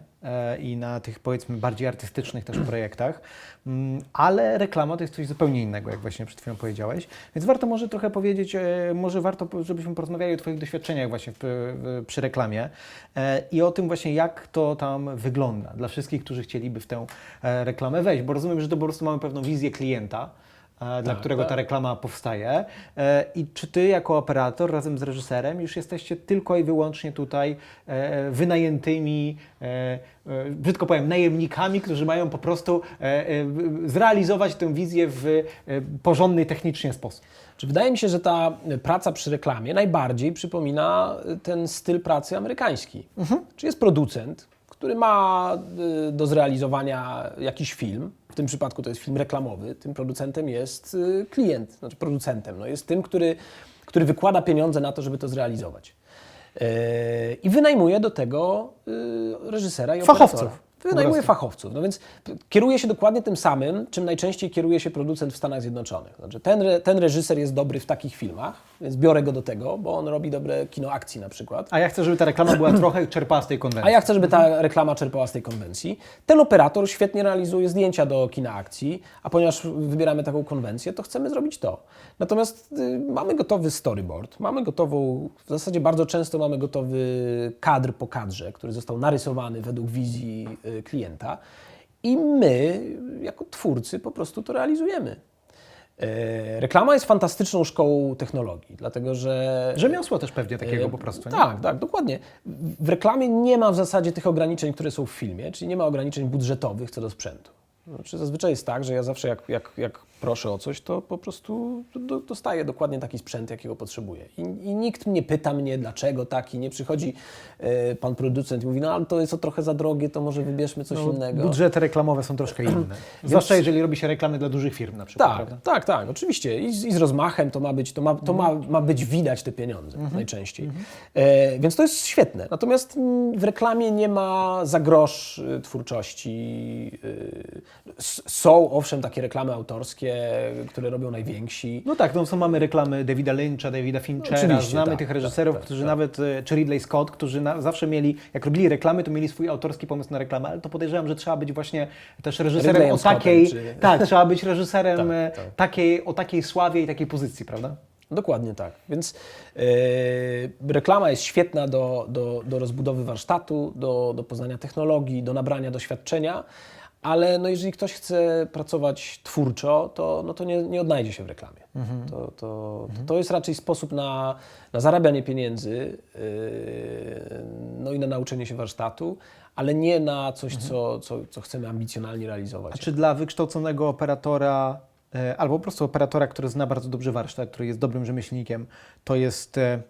i na tych powiedzmy bardziej artystycznych też projektach, Mm, ale reklama to jest coś zupełnie innego, jak właśnie przed chwilą powiedziałeś. Więc warto może trochę powiedzieć, może warto, żebyśmy porozmawiali o Twoich doświadczeniach właśnie przy reklamie i o tym właśnie, jak to tam wygląda dla wszystkich, którzy chcieliby w tę e, reklamę wejść, bo rozumiem, że to po prostu mamy pewną wizję klienta, e, dla Tak, którego tak. ta reklama powstaje. E, I czy Ty jako operator razem z reżyserem już jesteście tylko i wyłącznie tutaj wynajętymi, brzydko powiem, najemnikami, którzy mają po prostu zrealizować tę wizję w porządny technicznie sposób? Czy wydaje mi się, że ta praca przy reklamie najbardziej przypomina ten styl pracy amerykański. Czy jest producent, który ma y, do zrealizowania jakiś film, w tym przypadku to jest film reklamowy, tym producentem jest y, klient, znaczy producentem, no jest tym, który, który wykłada pieniądze na to, żeby to zrealizować. Yy, I wynajmuje do tego y, reżysera i Fachowców. Wynajmuje fachowców. No więc kieruje się dokładnie tym samym, czym najczęściej kieruje się producent w Stanach Zjednoczonych. Znaczy, ten, re, ten reżyser jest dobry w takich filmach, więc biorę go do tego, bo on robi dobre kino akcji na przykład. A ja chcę, żeby ta reklama była trochę czerpała z tej konwencji. A ja chcę, żeby ta reklama czerpała z tej konwencji. Ten operator świetnie realizuje zdjęcia do kina akcji, a ponieważ wybieramy taką konwencję, to chcemy zrobić to. Natomiast y, mamy gotowy storyboard, mamy gotową, w zasadzie bardzo często mamy gotowy kadr po kadrze, który został narysowany według wizji y, klienta i my, jako twórcy, po prostu to realizujemy. E, Reklama jest fantastyczną szkołą technologii, dlatego że Rzemiosło też pewnie takiego po prostu. nie? Tak, tak, dokładnie. W reklamie nie ma w zasadzie tych ograniczeń, które są w filmie, czyli nie ma ograniczeń budżetowych co do sprzętu. Znaczy, zazwyczaj jest tak, że ja zawsze jak, jak, jak proszę o coś, to po prostu do, dostaję dokładnie taki sprzęt, jakiego potrzebuję. I, I nikt nie pyta mnie, dlaczego taki, nie przychodzi e, pan producent i mówi, no ale to jest to trochę za drogie, to może wybierzmy coś No, innego. Budżety reklamowe są troszkę inne. Zwłaszcza jeżeli robi się reklamy dla dużych firm na przykład. Tak, prawda? tak, tak, oczywiście. I z, I z rozmachem to ma być, to ma, to ma, Mhm. ma być widać te pieniądze najczęściej. E, więc to jest świetne. Natomiast mm, w reklamie nie ma za grosz y, twórczości. y, Są owszem takie reklamy autorskie, które robią najwięksi. No tak, no są, mamy reklamy Davida Lyncha, Davida Finchera, Oczywiście, znamy tak, tych tak, reżyserów, tak, którzy tak. nawet, e, czy Ridley Scott, którzy na, zawsze mieli, jak robili reklamy, to mieli swój autorski pomysł na reklamę, ale to podejrzewam, że trzeba być właśnie też reżyserem Ridleyem o Scottem, takiej, czy- tak, trzeba być reżyserem Tak, e, tak. Takiej, o takiej sławie i takiej pozycji, prawda? Dokładnie tak. Więc e, reklama jest świetna do, do, do rozbudowy warsztatu, do, do poznania technologii, do nabrania doświadczenia, ale no jeżeli ktoś chce pracować twórczo, to, no to nie, nie odnajdzie się w reklamie. To, to, to, to jest raczej sposób na, na zarabianie pieniędzy, yy, no i na nauczenie się warsztatu, ale nie na coś, co, co, co chcemy ambicjonalnie realizować. A czy dla wykształconego operatora, e, albo po prostu operatora, który zna bardzo dobrze warsztat, który jest dobrym rzemieślnikiem, to jest, e,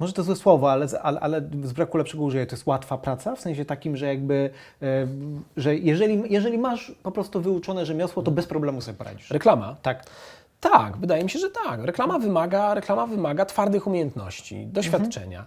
może to złe słowo, ale, z- ale, ale z braku lepszego użyję, to jest łatwa praca, w sensie takim, że jakby, e, że jeżeli, jeżeli masz po prostu wyuczone rzemiosło, to bez problemu sobie poradzisz. Reklama? Tak. Tak, wydaje mi się, że tak. Reklama wymaga, reklama wymaga twardych umiejętności, doświadczenia.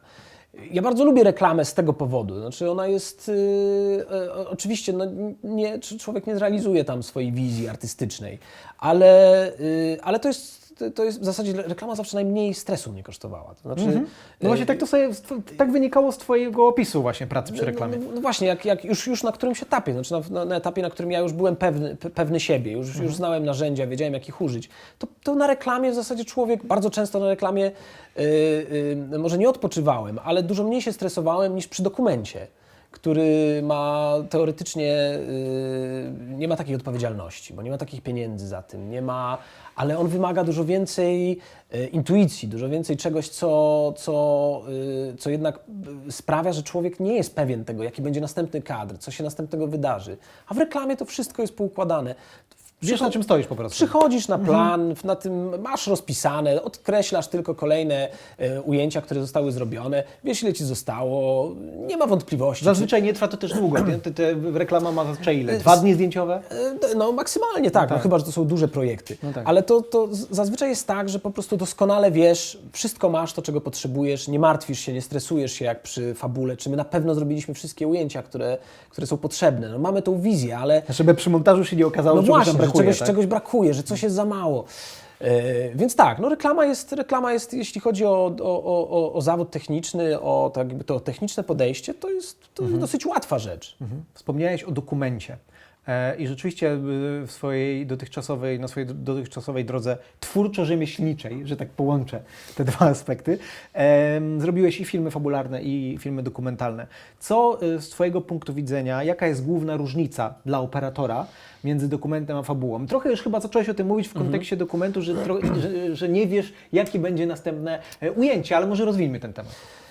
Ja bardzo lubię reklamę z tego powodu. Znaczy ona jest, yy, e, oczywiście, no, nie, człowiek nie zrealizuje tam swojej wizji artystycznej, ale, yy, ale to jest, to jest w zasadzie reklama zawsze najmniej stresu mnie kosztowała. To znaczy, No właśnie tak to sobie, tak wynikało z Twojego opisu właśnie pracy przy reklamie. no, no właśnie, jak, jak już, już na którymś etapie, znaczy na, na, etapie, na którym ja już byłem pewny, pe- pewny siebie, już, Mhm. już znałem narzędzia, wiedziałem jak ich użyć, to, to na reklamie w zasadzie człowiek, bardzo często na reklamie, yy, yy, może nie odpoczywałem, ale dużo mniej się stresowałem niż przy dokumencie który ma teoretycznie yy, nie ma takiej odpowiedzialności, bo nie ma takich pieniędzy za tym, nie ma, ale on wymaga dużo więcej yy, intuicji, dużo więcej czegoś, co, co, yy, co jednak sprawia, że człowiek nie jest pewien tego, jaki będzie następny kadr, co się następnego wydarzy. A w reklamie to wszystko jest poukładane. Wiesz, na czym stoisz po prostu. Przychodzisz na plan, na tym masz rozpisane, odkreślasz tylko kolejne e, ujęcia, które zostały zrobione, wiesz ile ci zostało, nie ma wątpliwości. Zazwyczaj nie trwa to też długo. Te, te reklama ma zazwyczaj ile? Dwa dni zdjęciowe? E, No maksymalnie tak, no, chyba, że to są duże projekty. No tak. Ale to, to zazwyczaj jest tak, że po prostu doskonale wiesz, wszystko masz to, czego potrzebujesz, nie martwisz się, nie stresujesz się jak przy fabule, czy my na pewno zrobiliśmy wszystkie ujęcia, które, które są potrzebne. No, mamy tą wizję, ale Żeby przy montażu się nie okazało, no właśnie, że brakuje. czegoś, tak? czegoś brakuje, że coś jest za mało. E, więc tak, no reklama jest, reklama jest, jeśli chodzi o, o, o- o, zawód techniczny, o tak to techniczne podejście, to jest, to jest dosyć łatwa rzecz. Wspomniałeś o dokumencie. E, I rzeczywiście y, w swojej dotychczasowej, na swojej dotychczasowej drodze twórczo-rzemieślniczej, że tak połączę te dwa aspekty, zrobiłeś i filmy fabularne, i filmy dokumentalne. Co y, z Twojego punktu widzenia, jaka jest główna różnica dla operatora między dokumentem a fabułą? Trochę już chyba zacząłeś o tym mówić w kontekście dokumentu, że, że, że nie wiesz, jakie będzie następne e, ujęcie, ale może rozwijmy ten temat.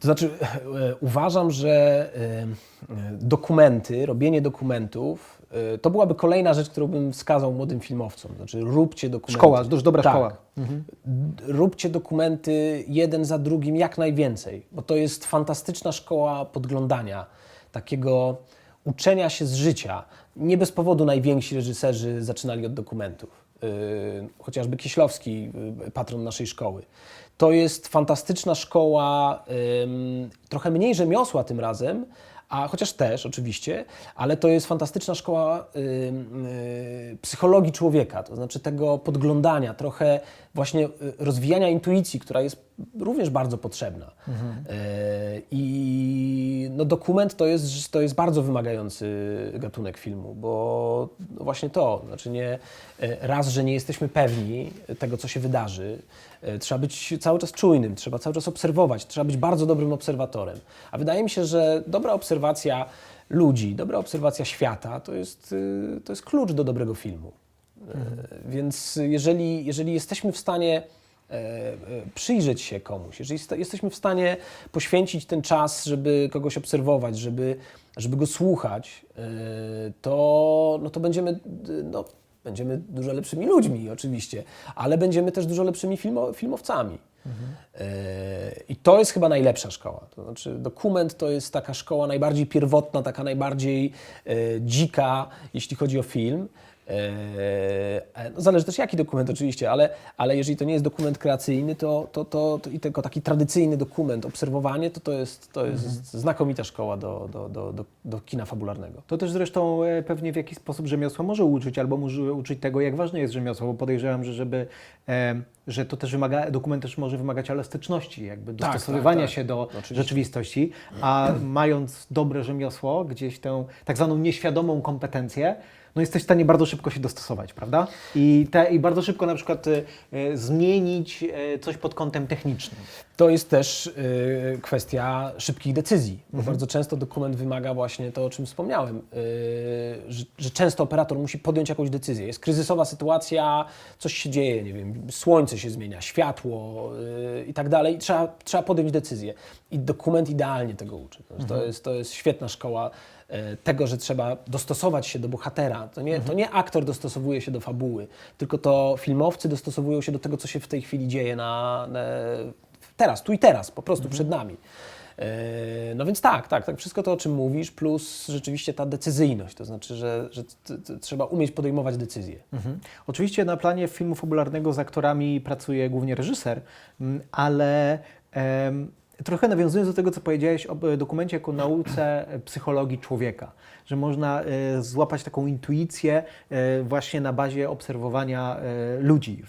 To znaczy, e, uważam, że e, dokumenty, robienie dokumentów, e, to byłaby kolejna rzecz, którą bym wskazał młodym filmowcom. Znaczy, róbcie dokumenty. Szkoła, dość dobra Tak. szkoła. D- Róbcie dokumenty jeden za drugim jak najwięcej, bo to jest fantastyczna szkoła podglądania, takiego uczenia się z życia. Nie bez powodu najwięksi reżyserzy zaczynali od dokumentów. Chociażby Kieślowski, patron naszej szkoły. To jest fantastyczna szkoła, trochę mniej rzemiosła tym razem, a chociaż też oczywiście, ale to jest fantastyczna szkoła y, psychologii człowieka, to znaczy tego podglądania, trochę właśnie y, rozwijania intuicji, która jest również bardzo potrzebna. Y, I no, dokument to jest, to jest bardzo wymagający gatunek filmu, bo no właśnie to, znaczy nie, y, raz, że nie jesteśmy pewni tego, co się wydarzy, trzeba być cały czas czujnym, trzeba cały czas obserwować, trzeba być bardzo dobrym obserwatorem. A wydaje mi się, że dobra obserwacja ludzi, dobra obserwacja świata to jest, to jest klucz do dobrego filmu. Y, Więc jeżeli, jeżeli jesteśmy w stanie e, e, przyjrzeć się komuś, jeżeli jesteśmy w stanie poświęcić ten czas, żeby kogoś obserwować, żeby, żeby go słuchać, e, to, no to będziemy, no, będziemy dużo lepszymi ludźmi oczywiście, ale będziemy też dużo lepszymi filmo, filmowcami. E, I to jest chyba najlepsza szkoła. To znaczy, dokument to jest taka szkoła najbardziej pierwotna, taka najbardziej e, dzika, jeśli chodzi o film. E, no zależy też jaki dokument oczywiście, ale, ale jeżeli to nie jest dokument kreacyjny, to, to, to, to i tylko taki tradycyjny dokument, obserwowanie, to to jest, to jest znakomita szkoła do, do, do, do, do kina fabularnego. To też zresztą pewnie w jakiś sposób rzemiosło może uczyć, albo może uczyć tego, jak ważne jest rzemiosło, bo podejrzewam, że żeby, że to też wymaga, dokument też może wymagać elastyczności, jakby Tak, dostosowywania tak, tak. się do Oczywiście. rzeczywistości, a mając dobre rzemiosło, gdzieś tę tak zwaną nieświadomą kompetencję, no jesteś w stanie bardzo szybko się dostosować, prawda? I, te, i bardzo szybko na przykład e, e, zmienić e, coś pod kątem technicznym. To jest też y, kwestia szybkich decyzji, bo bardzo często dokument wymaga właśnie to, o czym wspomniałem, y, że, że często operator musi podjąć jakąś decyzję. Jest kryzysowa sytuacja, coś się dzieje, nie wiem, słońce się zmienia, światło y, i tak dalej, i trzeba, trzeba podjąć decyzję. I dokument idealnie tego uczy. To, to, jest, to jest świetna szkoła y, tego, że trzeba dostosować się do bohatera. To nie, to nie aktor dostosowuje się do fabuły, tylko to filmowcy dostosowują się do tego, co się w tej chwili dzieje na, na teraz, tu i teraz, po prostu przed nami. E, No więc tak, tak, tak, wszystko to, o czym mówisz, plus rzeczywiście ta decyzyjność, to znaczy, że, że trzeba umieć podejmować decyzje. Mhm. Oczywiście na planie filmu fabularnego z aktorami pracuje głównie reżyser, mm, ale em, trochę nawiązując do tego, co powiedziałeś o e, dokumencie jako nauce e, psychologii człowieka, że można e, złapać taką intuicję właśnie na bazie obserwowania ludzi,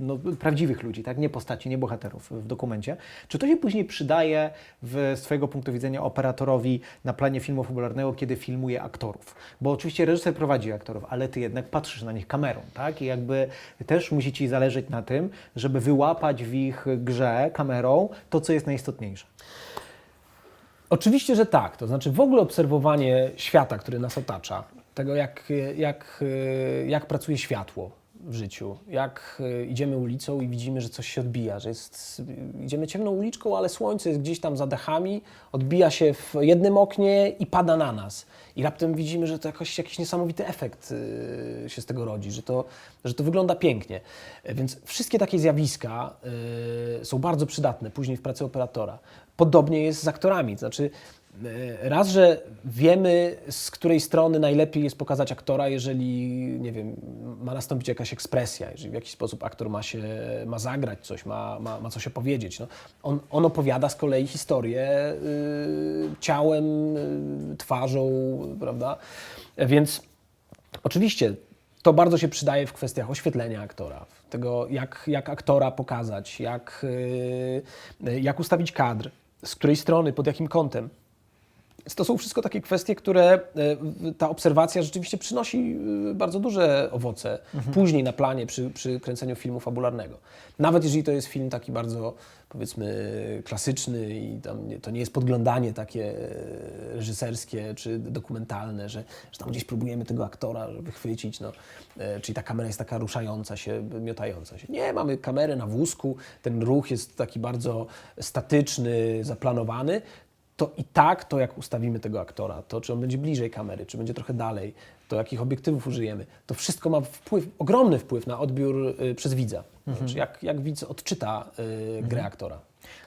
no, prawdziwych ludzi, tak? nie postaci, nie bohaterów w dokumencie. Czy to się później przydaje w, z Twojego punktu widzenia operatorowi na planie filmu fabularnego, kiedy filmuje aktorów? Bo oczywiście reżyser prowadzi aktorów, ale Ty jednak patrzysz na nich kamerą, tak? I jakby też musi Ci zależeć na tym, żeby wyłapać w ich grze kamerą to, co jest najistotniejsze. Oczywiście, że tak. To znaczy w ogóle obserwowanie świata, który nas otacza, tego jak, jak, jak pracuje światło, w życiu. Jak y, idziemy ulicą i widzimy, że coś się odbija, że jest, idziemy ciemną uliczką, ale słońce jest gdzieś tam za dachami, odbija się w jednym oknie i pada na nas. I raptem widzimy, że to jakoś, jakiś niesamowity efekt y, się z tego rodzi, że to, że to wygląda pięknie. E, Więc wszystkie takie zjawiska są bardzo przydatne później w pracy operatora. Podobnie jest z aktorami, to znaczy e, raz, że wiemy z której strony najlepiej jest pokazać aktora, jeżeli, nie wiem, ma nastąpić jakaś ekspresja, jeżeli w jakiś sposób aktor ma się, ma zagrać coś, ma, ma, ma coś opowiedzieć. No, on, on opowiada z kolei historię y, ciałem, y, twarzą, prawda? Więc oczywiście to bardzo się przydaje w kwestiach oświetlenia aktora, tego jak, jak aktora pokazać, jak, y, jak ustawić kadr, z której strony, pod jakim kątem. Więc To są wszystko takie kwestie, które y, ta obserwacja rzeczywiście przynosi y, bardzo duże owoce później na planie przy, przy kręceniu filmu fabularnego. Nawet jeżeli to jest film taki bardzo, powiedzmy, klasyczny i tam nie, to nie jest podglądanie takie e, reżyserskie czy dokumentalne, że, że tam gdzieś próbujemy tego aktora wychwycić, no, e, czyli ta kamera jest taka ruszająca się, miotająca się. Nie, mamy kamerę na wózku, ten ruch jest taki bardzo statyczny, zaplanowany, to i tak to, jak ustawimy tego aktora, to czy on będzie bliżej kamery, czy będzie trochę dalej, to jakich obiektywów użyjemy, to wszystko ma wpływ, ogromny wpływ na odbiór y, przez widza. Znaczy, jak, jak widz odczyta y, grę aktora.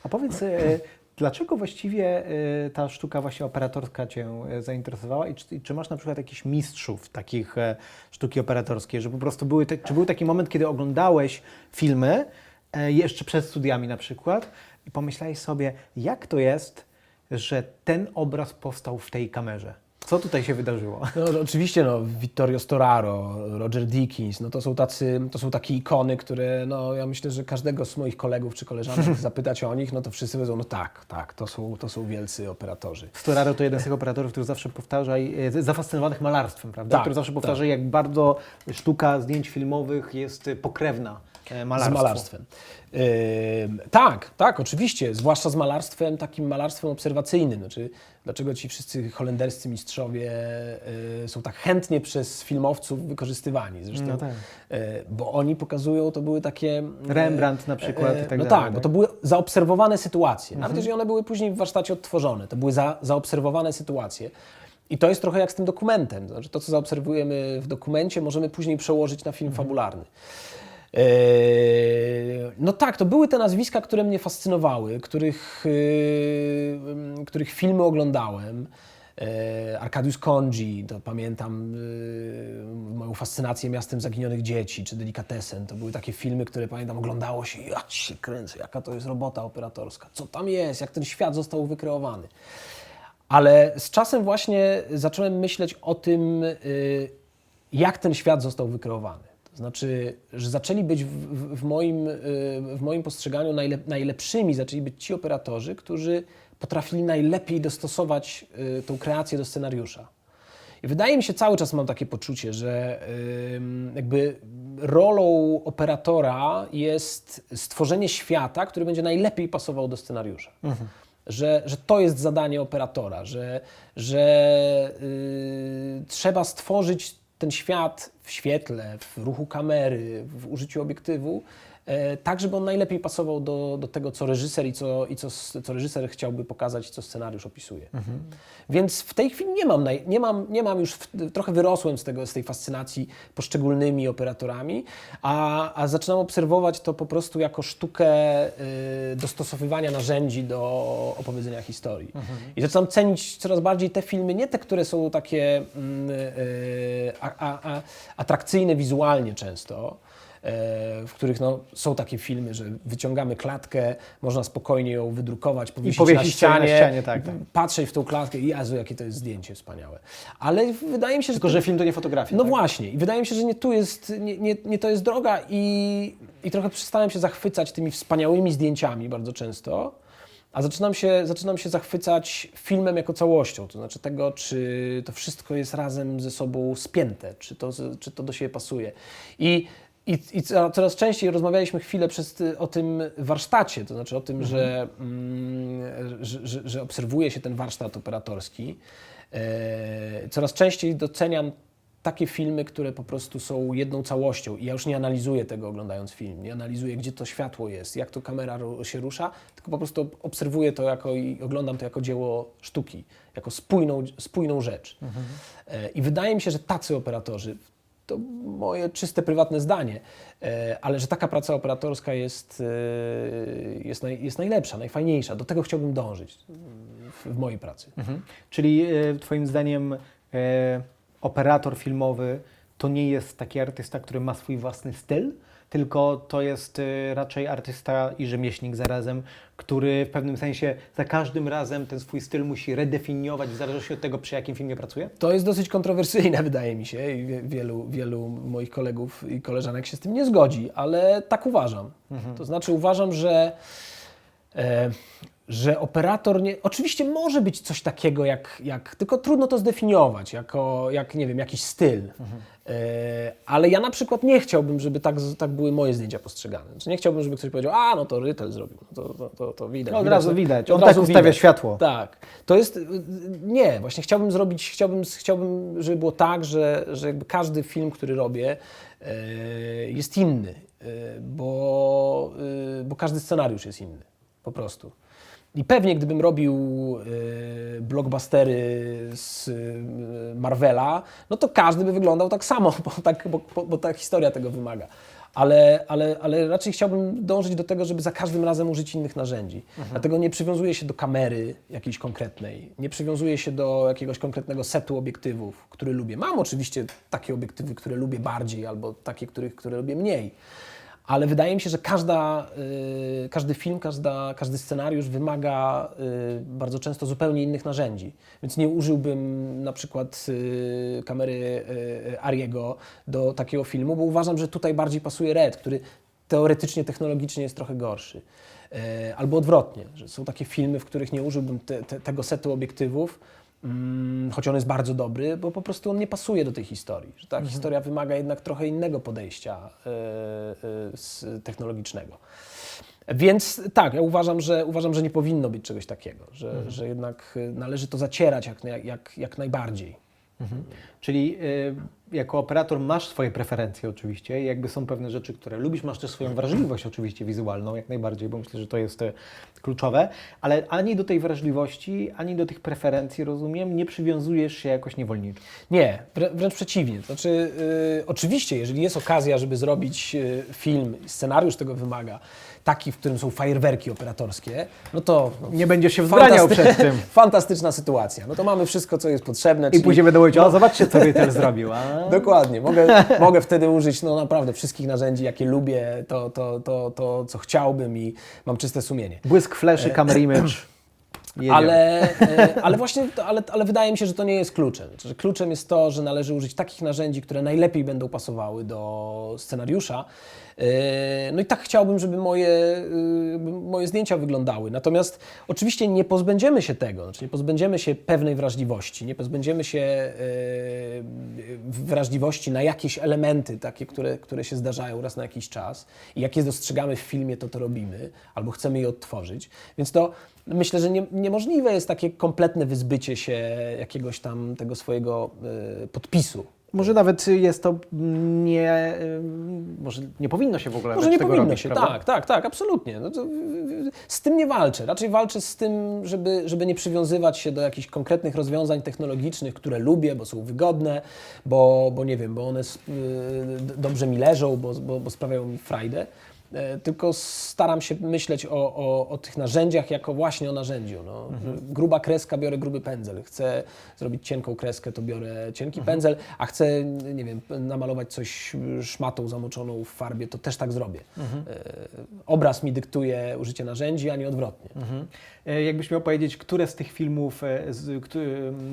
A powiedz, e, dlaczego właściwie e, ta sztuka właśnie operatorska Cię e, zainteresowała i czy, i czy masz na przykład jakichś mistrzów takich e, sztuki operatorskiej, że po prostu były, te, czy był taki moment, kiedy oglądałeś filmy, e, jeszcze przed studiami na przykład i pomyślałeś sobie, jak to jest, że ten obraz powstał w tej kamerze? Co tutaj się wydarzyło? No, no, oczywiście, no, Vittorio Storaro, Roger Deakins, no, to, są tacy, to są takie ikony, które no, ja myślę, że każdego z moich kolegów czy koleżanek zapytać o nich, no to wszyscy powiedzą, no tak, tak, to są, to są wielcy operatorzy. Storaro to jeden z tych operatorów, który zawsze powtarza, e, zafascynowanych malarstwem, prawda? Tak, który zawsze tak. powtarza, jak bardzo sztuka zdjęć filmowych jest pokrewna e, malarstwu. Z malarstwem. Ym, tak, tak, oczywiście, zwłaszcza z malarstwem, takim malarstwem obserwacyjnym. Znaczy, dlaczego ci wszyscy holenderscy mistrzowie y, są tak chętnie przez filmowców wykorzystywani? Zresztą, No tak. y, bo oni pokazują, to były takie... y, Rembrandt na przykład i tak no dalej, tak, tak? bo to były zaobserwowane sytuacje. Nawet jeżeli one były później w warsztacie odtworzone, to były za, zaobserwowane sytuacje. I to jest trochę jak z tym dokumentem. Znaczy, to, co zaobserwujemy w dokumencie, możemy później przełożyć na film fabularny. Eee, No tak, to były te nazwiska, które mnie fascynowały, których, yy, których filmy oglądałem. Eee, Arkadiusz Konji, to pamiętam yy, moją fascynację miastem zaginionych dzieci, czy Delikatesen. To były takie filmy, które pamiętam oglądało się, ja się kręcę, jaka to jest robota operatorska, co tam jest, jak ten świat został wykreowany. Ale z czasem właśnie zacząłem myśleć o tym, jak ten świat został wykreowany. Znaczy, że zaczęli być w, w, w moim, y, w moim postrzeganiu najle, najlepszymi, zaczęli być ci operatorzy, którzy potrafili najlepiej dostosować y, tą kreację do scenariusza. I wydaje mi się, cały czas mam takie poczucie, że jakby rolą operatora jest stworzenie świata, który będzie najlepiej pasował do scenariusza. Że, że to jest zadanie operatora, że, że y, trzeba stworzyć ten świat w świetle, w ruchu kamery, w użyciu obiektywu, tak, żeby on najlepiej pasował do, do tego, co reżyser i, co, i co, co reżyser chciałby pokazać, co scenariusz opisuje. Więc w tej chwili nie mam, naj, nie mam, nie mam już, w, trochę wyrosłem z, tego, z tej fascynacji poszczególnymi operatorami, a, a zaczynam obserwować to po prostu jako sztukę y, dostosowywania narzędzi do opowiedzenia historii. I zaczynam cenić coraz bardziej te filmy, nie te, które są takie mm, y, a, a, a, atrakcyjne wizualnie często, e, w których no, są takie filmy, że wyciągamy klatkę, można spokojnie ją wydrukować, powiesić, powiesić na sobie na ścianie, ścianie, tak, tak. patrzeć w tą klatkę i Jezu, jakie to jest zdjęcie wspaniałe. Ale wydaje mi się, że... Tylko, że film to nie fotografia. No tak? właśnie, i wydaje mi się, że nie tu jest, nie, nie, nie to jest droga i, i trochę przestałem się zachwycać tymi wspaniałymi zdjęciami bardzo często, a zaczynam się, zaczynam się zachwycać filmem jako całością, to znaczy tego, czy to wszystko jest razem ze sobą spięte, czy to, czy to do siebie pasuje. I i, I co- coraz częściej rozmawialiśmy chwilę przez, o tym warsztacie, to znaczy o tym, że, mm, że, że, że obserwuje się ten warsztat operatorski. E, coraz częściej doceniam takie filmy, które po prostu są jedną całością i ja już nie analizuję tego oglądając film, nie analizuję, gdzie to światło jest, jak to kamera się rusza, tylko po prostu obserwuję to jako i oglądam to jako dzieło sztuki, jako spójną, spójną rzecz. E, I wydaje mi się, że tacy operatorzy, to moje czyste, prywatne zdanie, e, ale że taka praca operatorska jest, e, jest, naj, jest najlepsza, najfajniejsza. Do tego chciałbym dążyć w, w mojej pracy. Mhm. Czyli e, Twoim zdaniem operator filmowy to nie jest taki artysta, który ma swój własny styl, tylko to jest e, raczej artysta i rzemieślnik zarazem, który w pewnym sensie za każdym razem ten swój styl musi redefiniować w zależności od tego, przy jakim filmie pracuje? To jest dosyć kontrowersyjne, wydaje mi się, i wie- wielu, wielu moich kolegów i koleżanek się z tym nie zgodzi, ale tak uważam. To znaczy, uważam, że, że operator nie. Oczywiście może być coś takiego, jak, jak tylko trudno to zdefiniować, jako, jak nie wiem, jakiś styl. E, ale ja na przykład nie chciałbym, żeby tak, tak były moje zdjęcia postrzegane. Znaczy nie chciałbym, żeby ktoś powiedział, a no to Rytel zrobił, no to, to, to, to widać. No, od razu widać. Od On tak ustawia widać. światło. Tak. To jest. y, Nie, właśnie chciałbym zrobić, chciałbym, chciałbym żeby było tak, że, że jakby każdy film, który robię, e, jest inny, e, bo, e, bo każdy scenariusz jest inny. Po prostu. I pewnie gdybym robił e, blockbustery z e, Marvela, no to każdy by wyglądał tak samo, bo, tak, bo, bo, ta historia tego wymaga. Ale, ale, ale raczej chciałbym dążyć do tego, żeby za każdym razem użyć innych narzędzi. Dlatego nie przywiązuję się do kamery jakiejś konkretnej, nie przywiązuję się do jakiegoś konkretnego setu obiektywów, który lubię. Mam oczywiście takie obiektywy, które lubię bardziej, albo takie, których, które lubię mniej. Ale wydaje mi się, że każda, y, każdy film, każda, każdy scenariusz wymaga y, bardzo często zupełnie innych narzędzi. Więc nie użyłbym na przykład y, kamery Ariego do takiego filmu, bo uważam, że tutaj bardziej pasuje Red, który teoretycznie, technologicznie jest trochę gorszy. Albo odwrotnie, że są takie filmy, w których nie użyłbym te, te, tego setu obiektywów, choć on jest bardzo dobry, bo po prostu on nie pasuje do tej historii. Że ta historia wymaga jednak trochę innego podejścia e, e, technologicznego. Więc tak, ja uważam, że, uważam, że nie powinno być czegoś takiego, że, że jednak e, należy to zacierać jak, jak, jak, jak najbardziej. Czyli y, jako operator masz swoje preferencje oczywiście, jakby są pewne rzeczy, które lubisz, masz też swoją wrażliwość oczywiście wizualną, jak najbardziej, bo myślę, że to jest y, kluczowe, ale ani do tej wrażliwości, ani do tych preferencji, rozumiem, nie przywiązujesz się jakoś niewolniczo. Nie, wrę- wręcz przeciwnie. Znaczy, y, oczywiście, jeżeli jest okazja, żeby zrobić y, film, scenariusz tego wymaga, taki, w którym są fajerwerki operatorskie, no to no, Nie będziesz się wzbraniał przed tym. Fantastyczna sytuacja. No to mamy wszystko, co jest potrzebne. I czyli- później będą mówić, o zobaczcie, co Rytel zrobił. A? Dokładnie. Mogę, mogę wtedy użyć no naprawdę wszystkich narzędzi, jakie lubię, to, to, to, to, co chciałbym i mam czyste sumienie. Błysk fleszy, camera image. Jedziemy. Ale, e, ale właśnie, ale, ale wydaje mi się, że to nie jest kluczem. Znaczy, kluczem jest to, że należy użyć takich narzędzi, które najlepiej będą pasowały do scenariusza. E, No i tak chciałbym, żeby moje, e, moje zdjęcia wyglądały. Natomiast oczywiście nie pozbędziemy się tego, znaczy nie pozbędziemy się pewnej wrażliwości, nie pozbędziemy się e, wrażliwości na jakieś elementy takie, które, które się zdarzają raz na jakiś czas i jak je dostrzegamy w filmie, to to robimy, albo chcemy je odtworzyć. Więc to myślę, że nie, niemożliwe jest takie kompletne wyzbycie się jakiegoś tam tego swojego podpisu. Może nawet jest to nie, y, może nie powinno się w ogóle Może nie tego powinno robić, się, prawda? tak, tak, tak, absolutnie. No to, z tym nie walczę. Raczej walczę z tym, żeby, żeby nie przywiązywać się do jakichś konkretnych rozwiązań technologicznych, które lubię, bo są wygodne, bo, bo nie wiem, bo one y, dobrze mi leżą, bo, bo, bo sprawiają mi frajdę. E, Tylko staram się myśleć o, o, o tych narzędziach jako właśnie o narzędziu. No. Gruba kreska, biorę gruby pędzel. Chcę zrobić cienką kreskę, to biorę cienki pędzel, a chcę, nie wiem, namalować coś szmatą zamoczoną w farbie, to też tak zrobię. E, Obraz mi dyktuje użycie narzędzi, a nie odwrotnie. Mhm. E, Jakbyś miał powiedzieć, które z tych filmów z,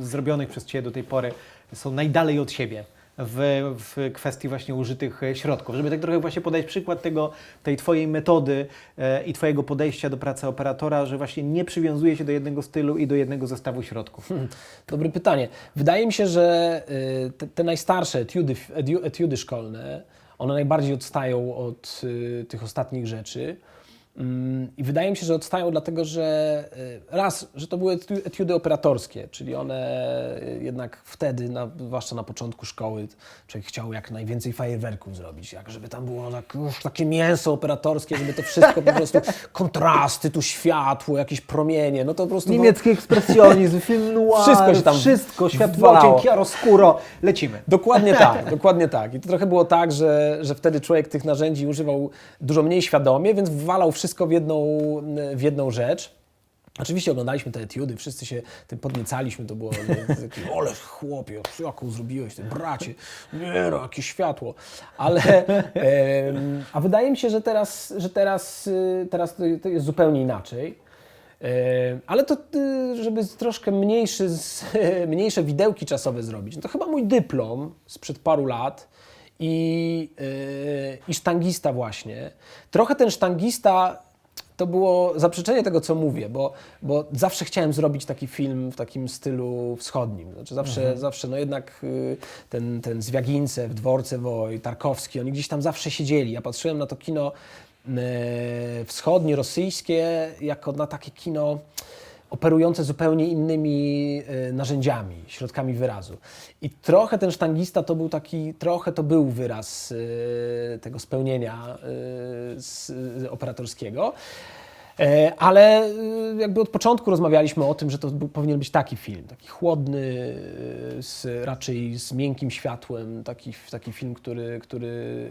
zrobionych przez Ciebie do tej pory są najdalej od siebie w, w kwestii właśnie użytych e, środków, żeby tak trochę właśnie podać przykład tego, tej Twojej metody e, i Twojego podejścia do pracy operatora, że właśnie nie przywiązuje się do jednego stylu i do jednego zestawu środków. Dobre pytanie. Wydaje mi się, że y, te, te najstarsze etiudy, etiudy szkolne, one najbardziej odstają od tych ostatnich rzeczy. Mm, I wydaje mi się, że odstają dlatego, że y, raz, że to były etiudy operatorskie, czyli one y, jednak wtedy, na, zwłaszcza na początku szkoły, człowiek chciał jak najwięcej fajerwerków zrobić, jak żeby tam było tak, uff, takie mięso operatorskie, żeby to wszystko po prostu, kontrasty, tu światło, jakieś promienie, no to po prostu... było- Niemiecki ekspresjonizm, film noir, Wszystko się tam wszystko, światło, chiaroscuro, lecimy. Dokładnie tak, dokładnie tak. I to trochę było tak, że, że wtedy człowiek tych narzędzi używał dużo mniej świadomie, więc wwalał wszystko w jedną, w jedną rzecz. Oczywiście oglądaliśmy te etiudy, wszyscy się tym podniecaliśmy, to było nie, takie, ole chłopie, jaką zrobiłeś, ty bracie, nie no, jakie światło. Ale, a wydaje mi się, że teraz, że teraz, y, teraz to, jest zupełnie inaczej. E, Ale to, y, żeby troszkę mniejszy, mniejsze widełki czasowe zrobić, no to chyba mój dyplom sprzed paru lat i, y, i sztangista właśnie. Trochę ten sztangista to było zaprzeczenie tego, co mówię, bo, bo zawsze chciałem zrobić taki film w takim stylu wschodnim. Znaczy zawsze, zawsze no jednak y, ten, ten Zwiagincew, Dworce Woj, Tarkowski, oni gdzieś tam zawsze siedzieli. Ja patrzyłem na to kino e, wschodnie, rosyjskie, jako na takie kino operujące zupełnie innymi e, narzędziami, środkami wyrazu. I trochę ten sztangista to był taki, trochę to był wyraz e, tego spełnienia e, operatorskiego. Ale jakby od początku rozmawialiśmy o tym, że to był, powinien być taki film, taki chłodny, z, raczej z miękkim światłem, taki, taki film, który, który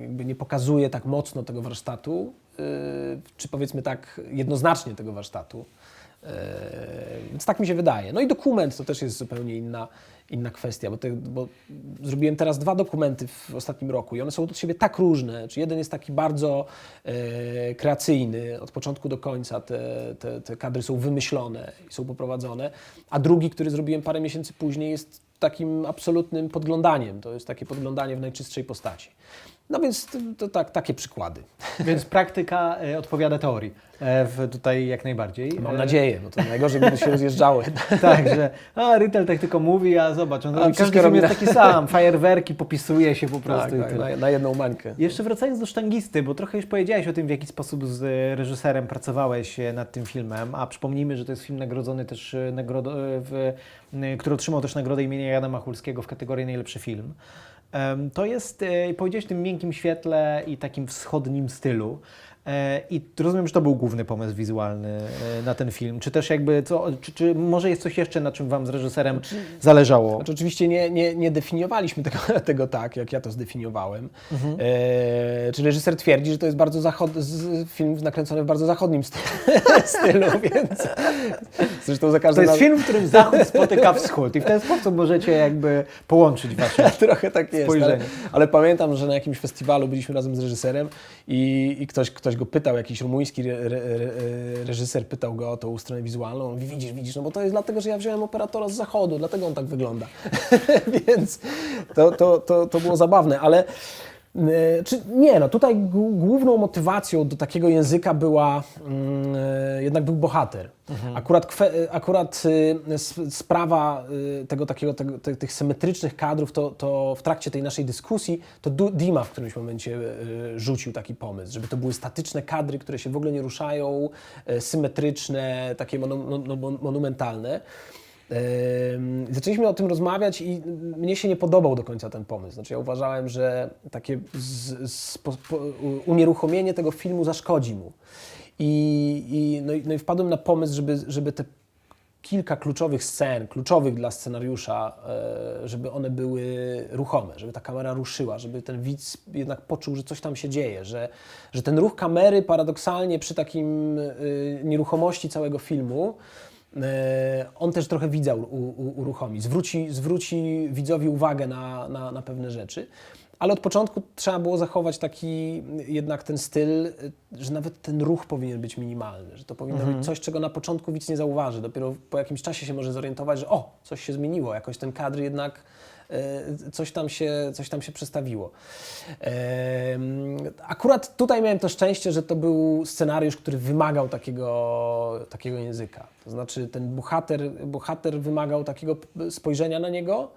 jakby nie pokazuje tak mocno tego warsztatu, czy powiedzmy tak jednoznacznie tego warsztatu. E, Więc tak mi się wydaje. No i dokument to też jest zupełnie inna, inna kwestia, bo, te, bo zrobiłem teraz dwa dokumenty w ostatnim roku i one są od siebie tak różne. Czy jeden jest taki bardzo e, kreacyjny, od początku do końca te, te, te kadry są wymyślone i są poprowadzone, a drugi, który zrobiłem parę miesięcy później jest takim absolutnym podglądaniem. To jest takie podglądanie w najczystszej postaci. No więc to, to tak, takie przykłady. Więc praktyka e, odpowiada teorii. E, w, tutaj jak najbardziej. Mam E, nadzieję, bo to najgorzej by się rozjeżdżały. Tak, że a, Rytel tak tylko mówi, a zobacz, on A, robi, wszystko każdy film robi jest na- taki sam, fajerwerki, popisuje się po Tak, prostu i tak, tyle. na, na jedną mańkę. Jeszcze wracając do sztangisty, bo trochę już powiedziałeś o tym, w jaki sposób z e, reżyserem pracowałeś e, nad tym filmem, a przypomnijmy, że to jest film nagrodzony też, e, nagrodo, e, w, e, który otrzymał też nagrodę imienia Jana Machulskiego w kategorii najlepszy film. To jest, e, powiedziałeś, w tym miękkim świetle i takim wschodnim stylu. E, I rozumiem, że to był główny pomysł wizualny e, na ten film. Czy też jakby, co, czy, czy może jest coś jeszcze, na czym Wam z reżyserem zależało? Znaczy, oczywiście nie, nie, nie definiowaliśmy tego, tego tak, jak ja to zdefiniowałem. E, czy reżyser twierdzi, że to jest bardzo zachod... film nakręcony w bardzo zachodnim stylu, więc zresztą za To każdym jest razem film, w którym Zachód spotyka Wschód i w ten sposób możecie jakby połączyć Wasze trochę tak jest. Ale, spojrzenie. ale pamiętam, że na jakimś festiwalu byliśmy razem z reżyserem i, i ktoś, ktoś go pytał, jakiś rumuński re, re, re, reżyser pytał go o tą stronę wizualną. On mówi, widzisz, widzisz, no bo to jest dlatego, że ja wziąłem operatora z zachodu, dlatego on tak wygląda. Więc to, to, to, to było zabawne, ale e, czy, nie, no tutaj główną motywacją do takiego języka była, mm, e, jednak był bohater. Akurat, kwe, akurat y, sprawa y, tego takiego, tego, te, tych symetrycznych kadrów, to, to w trakcie tej naszej dyskusji, to Dima w którymś momencie rzucił taki pomysł, żeby to były statyczne kadry, które się w ogóle nie ruszają, symetryczne, takie mono, no, no, monumentalne. Zaczęliśmy o tym rozmawiać i mnie się nie podobał do końca ten pomysł. Znaczy ja uważałem, że takie z, z, po, po, unieruchomienie tego filmu zaszkodzi mu. I, i, no, i, no i wpadłem na pomysł, żeby, żeby te kilka kluczowych scen, kluczowych dla scenariusza, e, żeby one były ruchome, żeby ta kamera ruszyła, żeby ten widz jednak poczuł, że coś tam się dzieje, że, że ten ruch kamery paradoksalnie przy takim y, nieruchomości całego filmu e, on też trochę widza u, u, uruchomi, zwróci, zwróci widzowi uwagę na, na, na pewne rzeczy. Ale od początku trzeba było zachować taki jednak ten styl, że nawet ten ruch powinien być minimalny, że to powinno być coś, czego na początku widz nie zauważy. Dopiero po jakimś czasie się może zorientować, że o, coś się zmieniło, jakoś ten kadr jednak e, coś tam się, coś tam się przestawiło. Akurat tutaj miałem to szczęście, że to był scenariusz, który wymagał takiego, takiego języka. To znaczy ten bohater, bohater wymagał takiego spojrzenia na niego,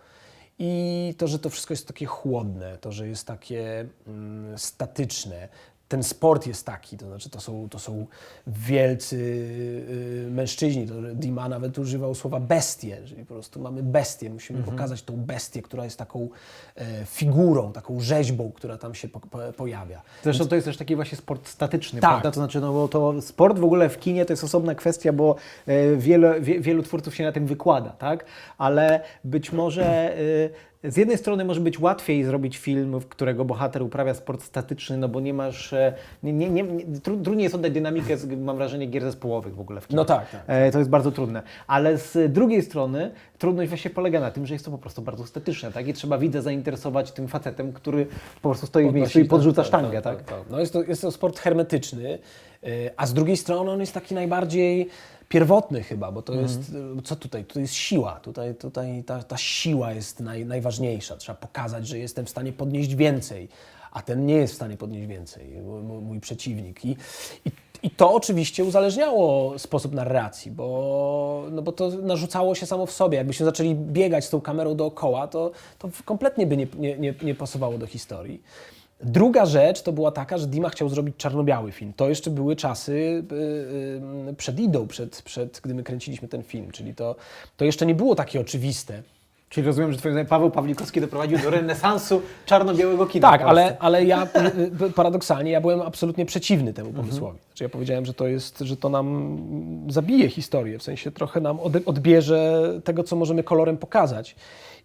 i to, że to wszystko jest takie chłodne, to, że jest takie mm, statyczne, ten sport jest taki, to znaczy to są, to są wielcy y, mężczyźni. Dima nawet używał słowa bestie, czyli po prostu mamy bestię, musimy pokazać tą bestię, która jest taką e, figurą, taką rzeźbą, która tam się po, po, pojawia. Zresztą to jest też taki właśnie sport statyczny, Tak. prawda? To znaczy, no bo to sport w ogóle w kinie to jest osobna kwestia, bo e, wiele, wie, wielu twórców się na tym wykłada, tak? Ale być może e, z jednej strony może być łatwiej zrobić film, w którego bohater uprawia sport statyczny, no bo nie masz, e, nie, nie, nie, nie, tru- trudniej jest oddać dynamikę, z, mam wrażenie, gier zespołowych w ogóle w kinie. No tak, tak. E, To jest bardzo trudne. Ale z drugiej strony trudność właśnie polega na tym, że jest to po prostu bardzo statyczne, tak? I trzeba widza zainteresować tym facetem, który po prostu stoi w miejscu i Podnosi, podrzuca tak, sztangę, tak? No jest, to, jest to sport hermetyczny, y, a z drugiej strony on jest taki najbardziej pierwotny chyba, bo to Mhm. jest, co tutaj? To jest siła. Tutaj, tutaj ta, ta siła jest naj, najważniejsza. Trzeba pokazać, że jestem w stanie podnieść więcej, a ten nie jest w stanie podnieść więcej, mój, mój przeciwnik. I, i, I to oczywiście uzależniało sposób narracji, bo, no bo to narzucało się samo w sobie. Jakbyśmy zaczęli biegać z tą kamerą dookoła, to, to kompletnie by nie, nie, nie, nie pasowało do historii. Druga rzecz to była taka, że Dima chciał zrobić czarno-biały film. To jeszcze były czasy y, y, przed Idą, przed, przed, gdy my kręciliśmy ten film, czyli to, to jeszcze nie było takie oczywiste. Czyli rozumiem, że twoim zdaniem Paweł Pawlikowski doprowadził do renesansu czarno-białego kina. Tak, ale, ale ja y, paradoksalnie ja byłem absolutnie przeciwny temu pomysłowi. Znaczy ja powiedziałem, że to jest, że to nam zabije historię, w sensie trochę nam odbierze tego, co możemy kolorem pokazać.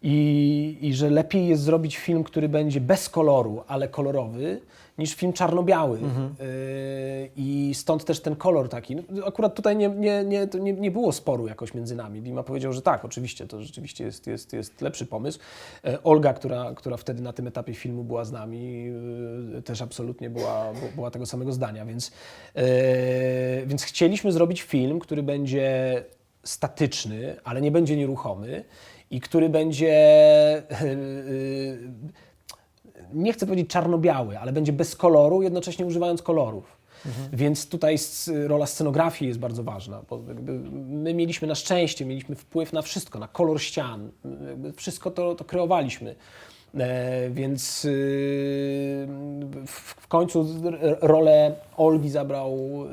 I, I że lepiej jest zrobić film, który będzie bez koloru, ale kolorowy, niż film czarno-biały. Y, I stąd też ten kolor taki. No, Akurat tutaj nie, nie, nie, nie, nie było sporu jakoś między nami. Dima powiedział, że tak, oczywiście, to rzeczywiście jest, jest, jest lepszy pomysł. E, Olga, która, która wtedy na tym etapie filmu była z nami, y, też absolutnie była, była tego samego zdania, więc, e, więc chcieliśmy zrobić film, który będzie statyczny, ale nie będzie nieruchomy i który będzie y, y, nie chcę powiedzieć czarno-biały, ale będzie bez koloru, jednocześnie używając kolorów. Więc tutaj rola scenografii jest bardzo ważna, bo my mieliśmy na szczęście, mieliśmy wpływ na wszystko, na kolor ścian, wszystko to, to kreowaliśmy. E, więc y, w, końcu rolę Olgi zabrał y,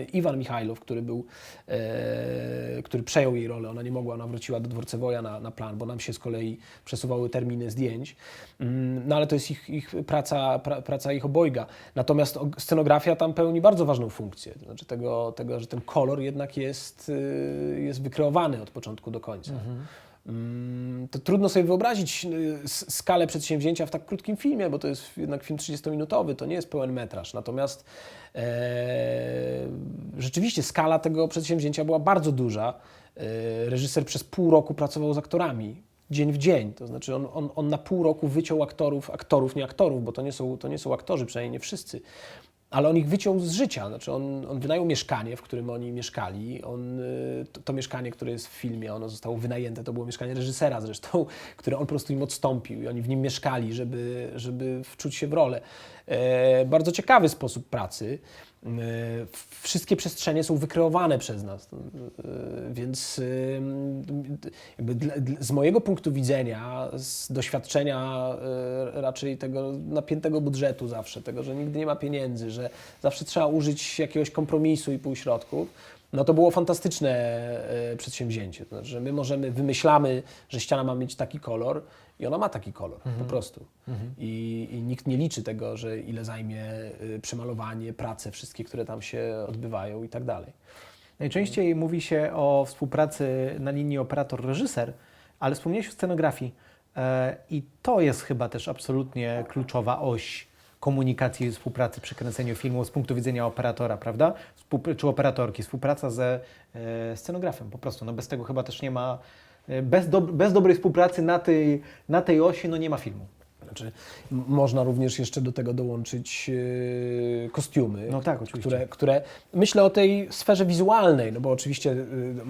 y, Iwan Michajlow, który był, e, który przejął jej rolę. Ona nie mogła, ona wróciła do Dworcewoja na, na plan, bo nam się z kolei przesuwały terminy zdjęć. Mm, No ale to jest ich, ich praca, pra, praca ich obojga. Natomiast scenografia tam pełni bardzo ważną funkcję. To znaczy tego, tego że ten kolor jednak jest, jest wykreowany od początku do końca. Mm, To trudno sobie wyobrazić y, skalę przedsięwzięcia w tak krótkim filmie, bo to jest jednak film 30-minutowy, to nie jest pełen metraż. Natomiast e, rzeczywiście skala tego przedsięwzięcia była bardzo duża. E, reżyser przez pół roku pracował z aktorami. Dzień w dzień, to znaczy on, on, on na pół roku wyciął aktorów, aktorów, nie aktorów, bo to nie są, to nie są aktorzy, przynajmniej nie wszyscy, ale on ich wyciął z życia. Znaczy on, on wynajął mieszkanie, w którym oni mieszkali. On, y, to, to mieszkanie, które jest w filmie, ono zostało wynajęte, to było mieszkanie reżysera zresztą, które on po prostu im odstąpił i oni w nim mieszkali, żeby, żeby wczuć się w rolę. E, bardzo ciekawy sposób pracy. E, wszystkie przestrzenie są wykreowane przez nas, e, więc e, z mojego punktu widzenia, z doświadczenia raczej tego napiętego budżetu zawsze, tego, że nigdy nie ma pieniędzy, że zawsze trzeba użyć jakiegoś kompromisu i półśrodków, no to było fantastyczne e, przedsięwzięcie. To znaczy, że my możemy, wymyślamy, że ściana ma mieć taki kolor i ona ma taki kolor, po prostu. I, I nikt nie liczy tego, że ile zajmie y, przemalowanie, prace, wszystkie, które tam się odbywają i tak dalej. Najczęściej mówi się o współpracy na linii operator-reżyser, ale wspomniałeś o scenografii e, i to jest chyba też absolutnie kluczowa oś komunikacji współpracy przy kręceniu filmu z punktu widzenia operatora, prawda? Współpr- czy operatorki, współpraca ze e, scenografem po prostu. No bez tego chyba też nie ma, e, bez, dob- bez dobrej współpracy na tej, na tej osi no nie ma filmu. Znaczy, można również jeszcze do tego dołączyć y, kostiumy. No tak. Które, które myślę o tej sferze wizualnej, no bo oczywiście y,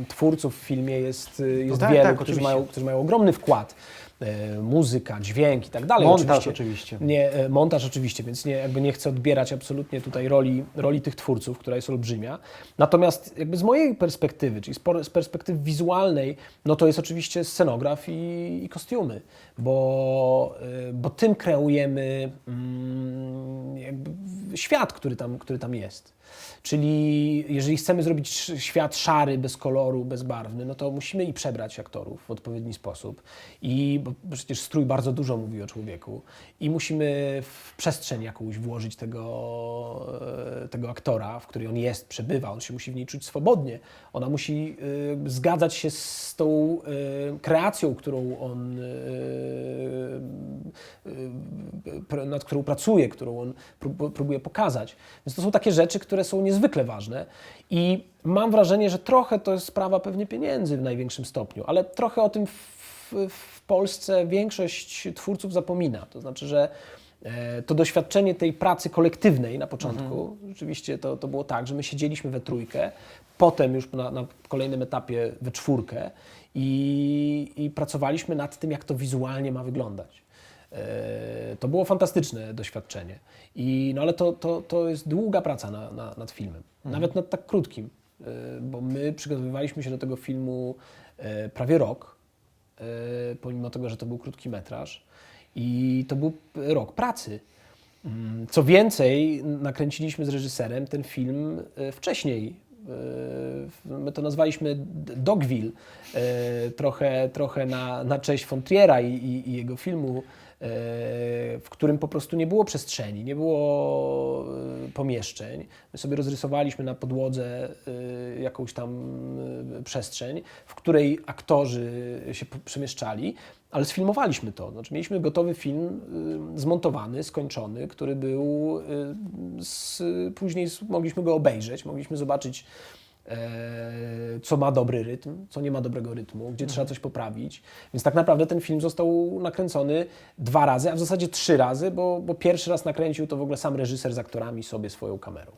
twórców w filmie jest, y, jest tak, wielu, tak, którzy, mają, którzy mają ogromny wkład. E, muzyka, dźwięk i tak dalej. Montaż oczywiście. Nie, e, montaż oczywiście, więc nie, jakby nie chcę odbierać absolutnie tutaj roli, roli tych twórców, która jest olbrzymia. Natomiast jakby z mojej perspektywy, czyli z perspektywy wizualnej, no to jest oczywiście scenograf i, i kostiumy, bo, e, bo tym kreujemy mm, świat, który tam, który tam jest. Czyli jeżeli chcemy zrobić świat szary, bez koloru, bezbarwny, no to musimy i przebrać aktorów w odpowiedni sposób. I bo przecież strój bardzo dużo mówi o człowieku. I musimy w przestrzeń jakąś włożyć tego, e, tego aktora, w której on jest, przebywa. On się musi w niej czuć swobodnie. Ona musi e, zgadzać się z tą e, kreacją, którą on, nad którą pracuje, którą on prób- próbuje pokazać. Więc to są takie rzeczy, które są niezwykle ważne i mam wrażenie, że trochę to jest sprawa pewnie pieniędzy w największym stopniu, ale trochę o tym w, w Polsce większość twórców zapomina. To znaczy, że e, to doświadczenie tej pracy kolektywnej na początku, rzeczywiście to, to było tak, że my siedzieliśmy we trójkę, potem już na, na kolejnym etapie we czwórkę i, i pracowaliśmy nad tym, jak to wizualnie ma wyglądać. E, To było fantastyczne doświadczenie. I, no ale to, to, to jest długa praca na, na, nad filmem, nawet nad tak krótkim, e, bo my przygotowywaliśmy się do tego filmu prawie rok, pomimo tego, że to był krótki metraż. I to był rok pracy. Mm, Co więcej, nakręciliśmy z reżyserem ten film e, wcześniej. E, My to nazwaliśmy Dogville, e, trochę, trochę na, na cześć Fontriera i, i, i jego filmu, e, w którym po prostu nie było przestrzeni, nie było e, pomieszczeń. My sobie rozrysowaliśmy na podłodze e, jakąś tam e, przestrzeń, w której aktorzy się przemieszczali, ale sfilmowaliśmy to. Znaczy, mieliśmy gotowy film zmontowany, skończony, który był. Z, później mogliśmy go obejrzeć, mogliśmy zobaczyć, e, co ma dobry rytm, co nie ma dobrego rytmu, gdzie trzeba coś poprawić. Więc tak naprawdę ten film został nakręcony dwa razy, a w zasadzie trzy razy, bo, bo pierwszy raz nakręcił to w ogóle sam reżyser z aktorami sobie swoją kamerą.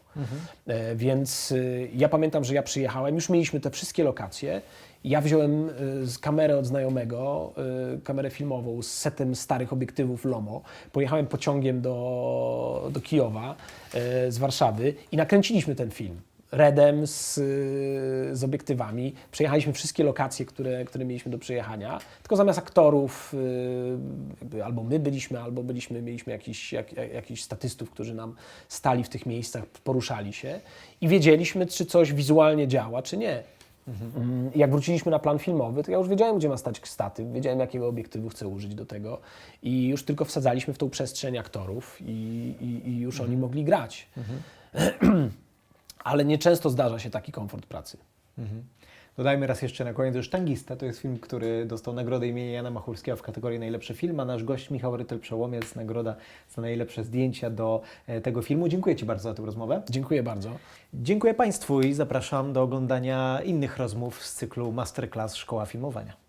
E, Więc y, ja pamiętam, że ja przyjechałem, już mieliśmy te wszystkie lokacje. Ja wziąłem y, z kamerę od znajomego, y, kamerę filmową z setem starych obiektywów Lomo. Pojechałem pociągiem do, do Kijowa y, z Warszawy i nakręciliśmy ten film. Redem z, z obiektywami. Przejechaliśmy wszystkie lokacje, które, które mieliśmy do przejechania. Tylko zamiast aktorów y, jakby albo my byliśmy, albo byliśmy, mieliśmy jakiś, jak, jak- jakichś statystów, którzy nam stali w tych miejscach, poruszali się i wiedzieliśmy, czy coś wizualnie działa, czy nie. Mm, Jak wróciliśmy na plan filmowy, to ja już wiedziałem, gdzie ma stać statyw, wiedziałem, jakiego obiektywu chcę użyć do tego i już tylko wsadzaliśmy w tą przestrzeń aktorów i, i, i już oni mogli grać. Ale nieczęsto zdarza się taki komfort pracy. Dodajmy raz jeszcze na koniec, że Sztangista to jest film, który dostał nagrodę imienia Jana Machulskiego w kategorii najlepszy film, a nasz gość Michał Rytel-Przełomiec nagroda za najlepsze zdjęcia do e, tego filmu. Dziękuję Ci bardzo za tę rozmowę. Dziękuję bardzo. Dziękuję Państwu i zapraszam do oglądania innych rozmów z cyklu Masterclass Szkoła Filmowania.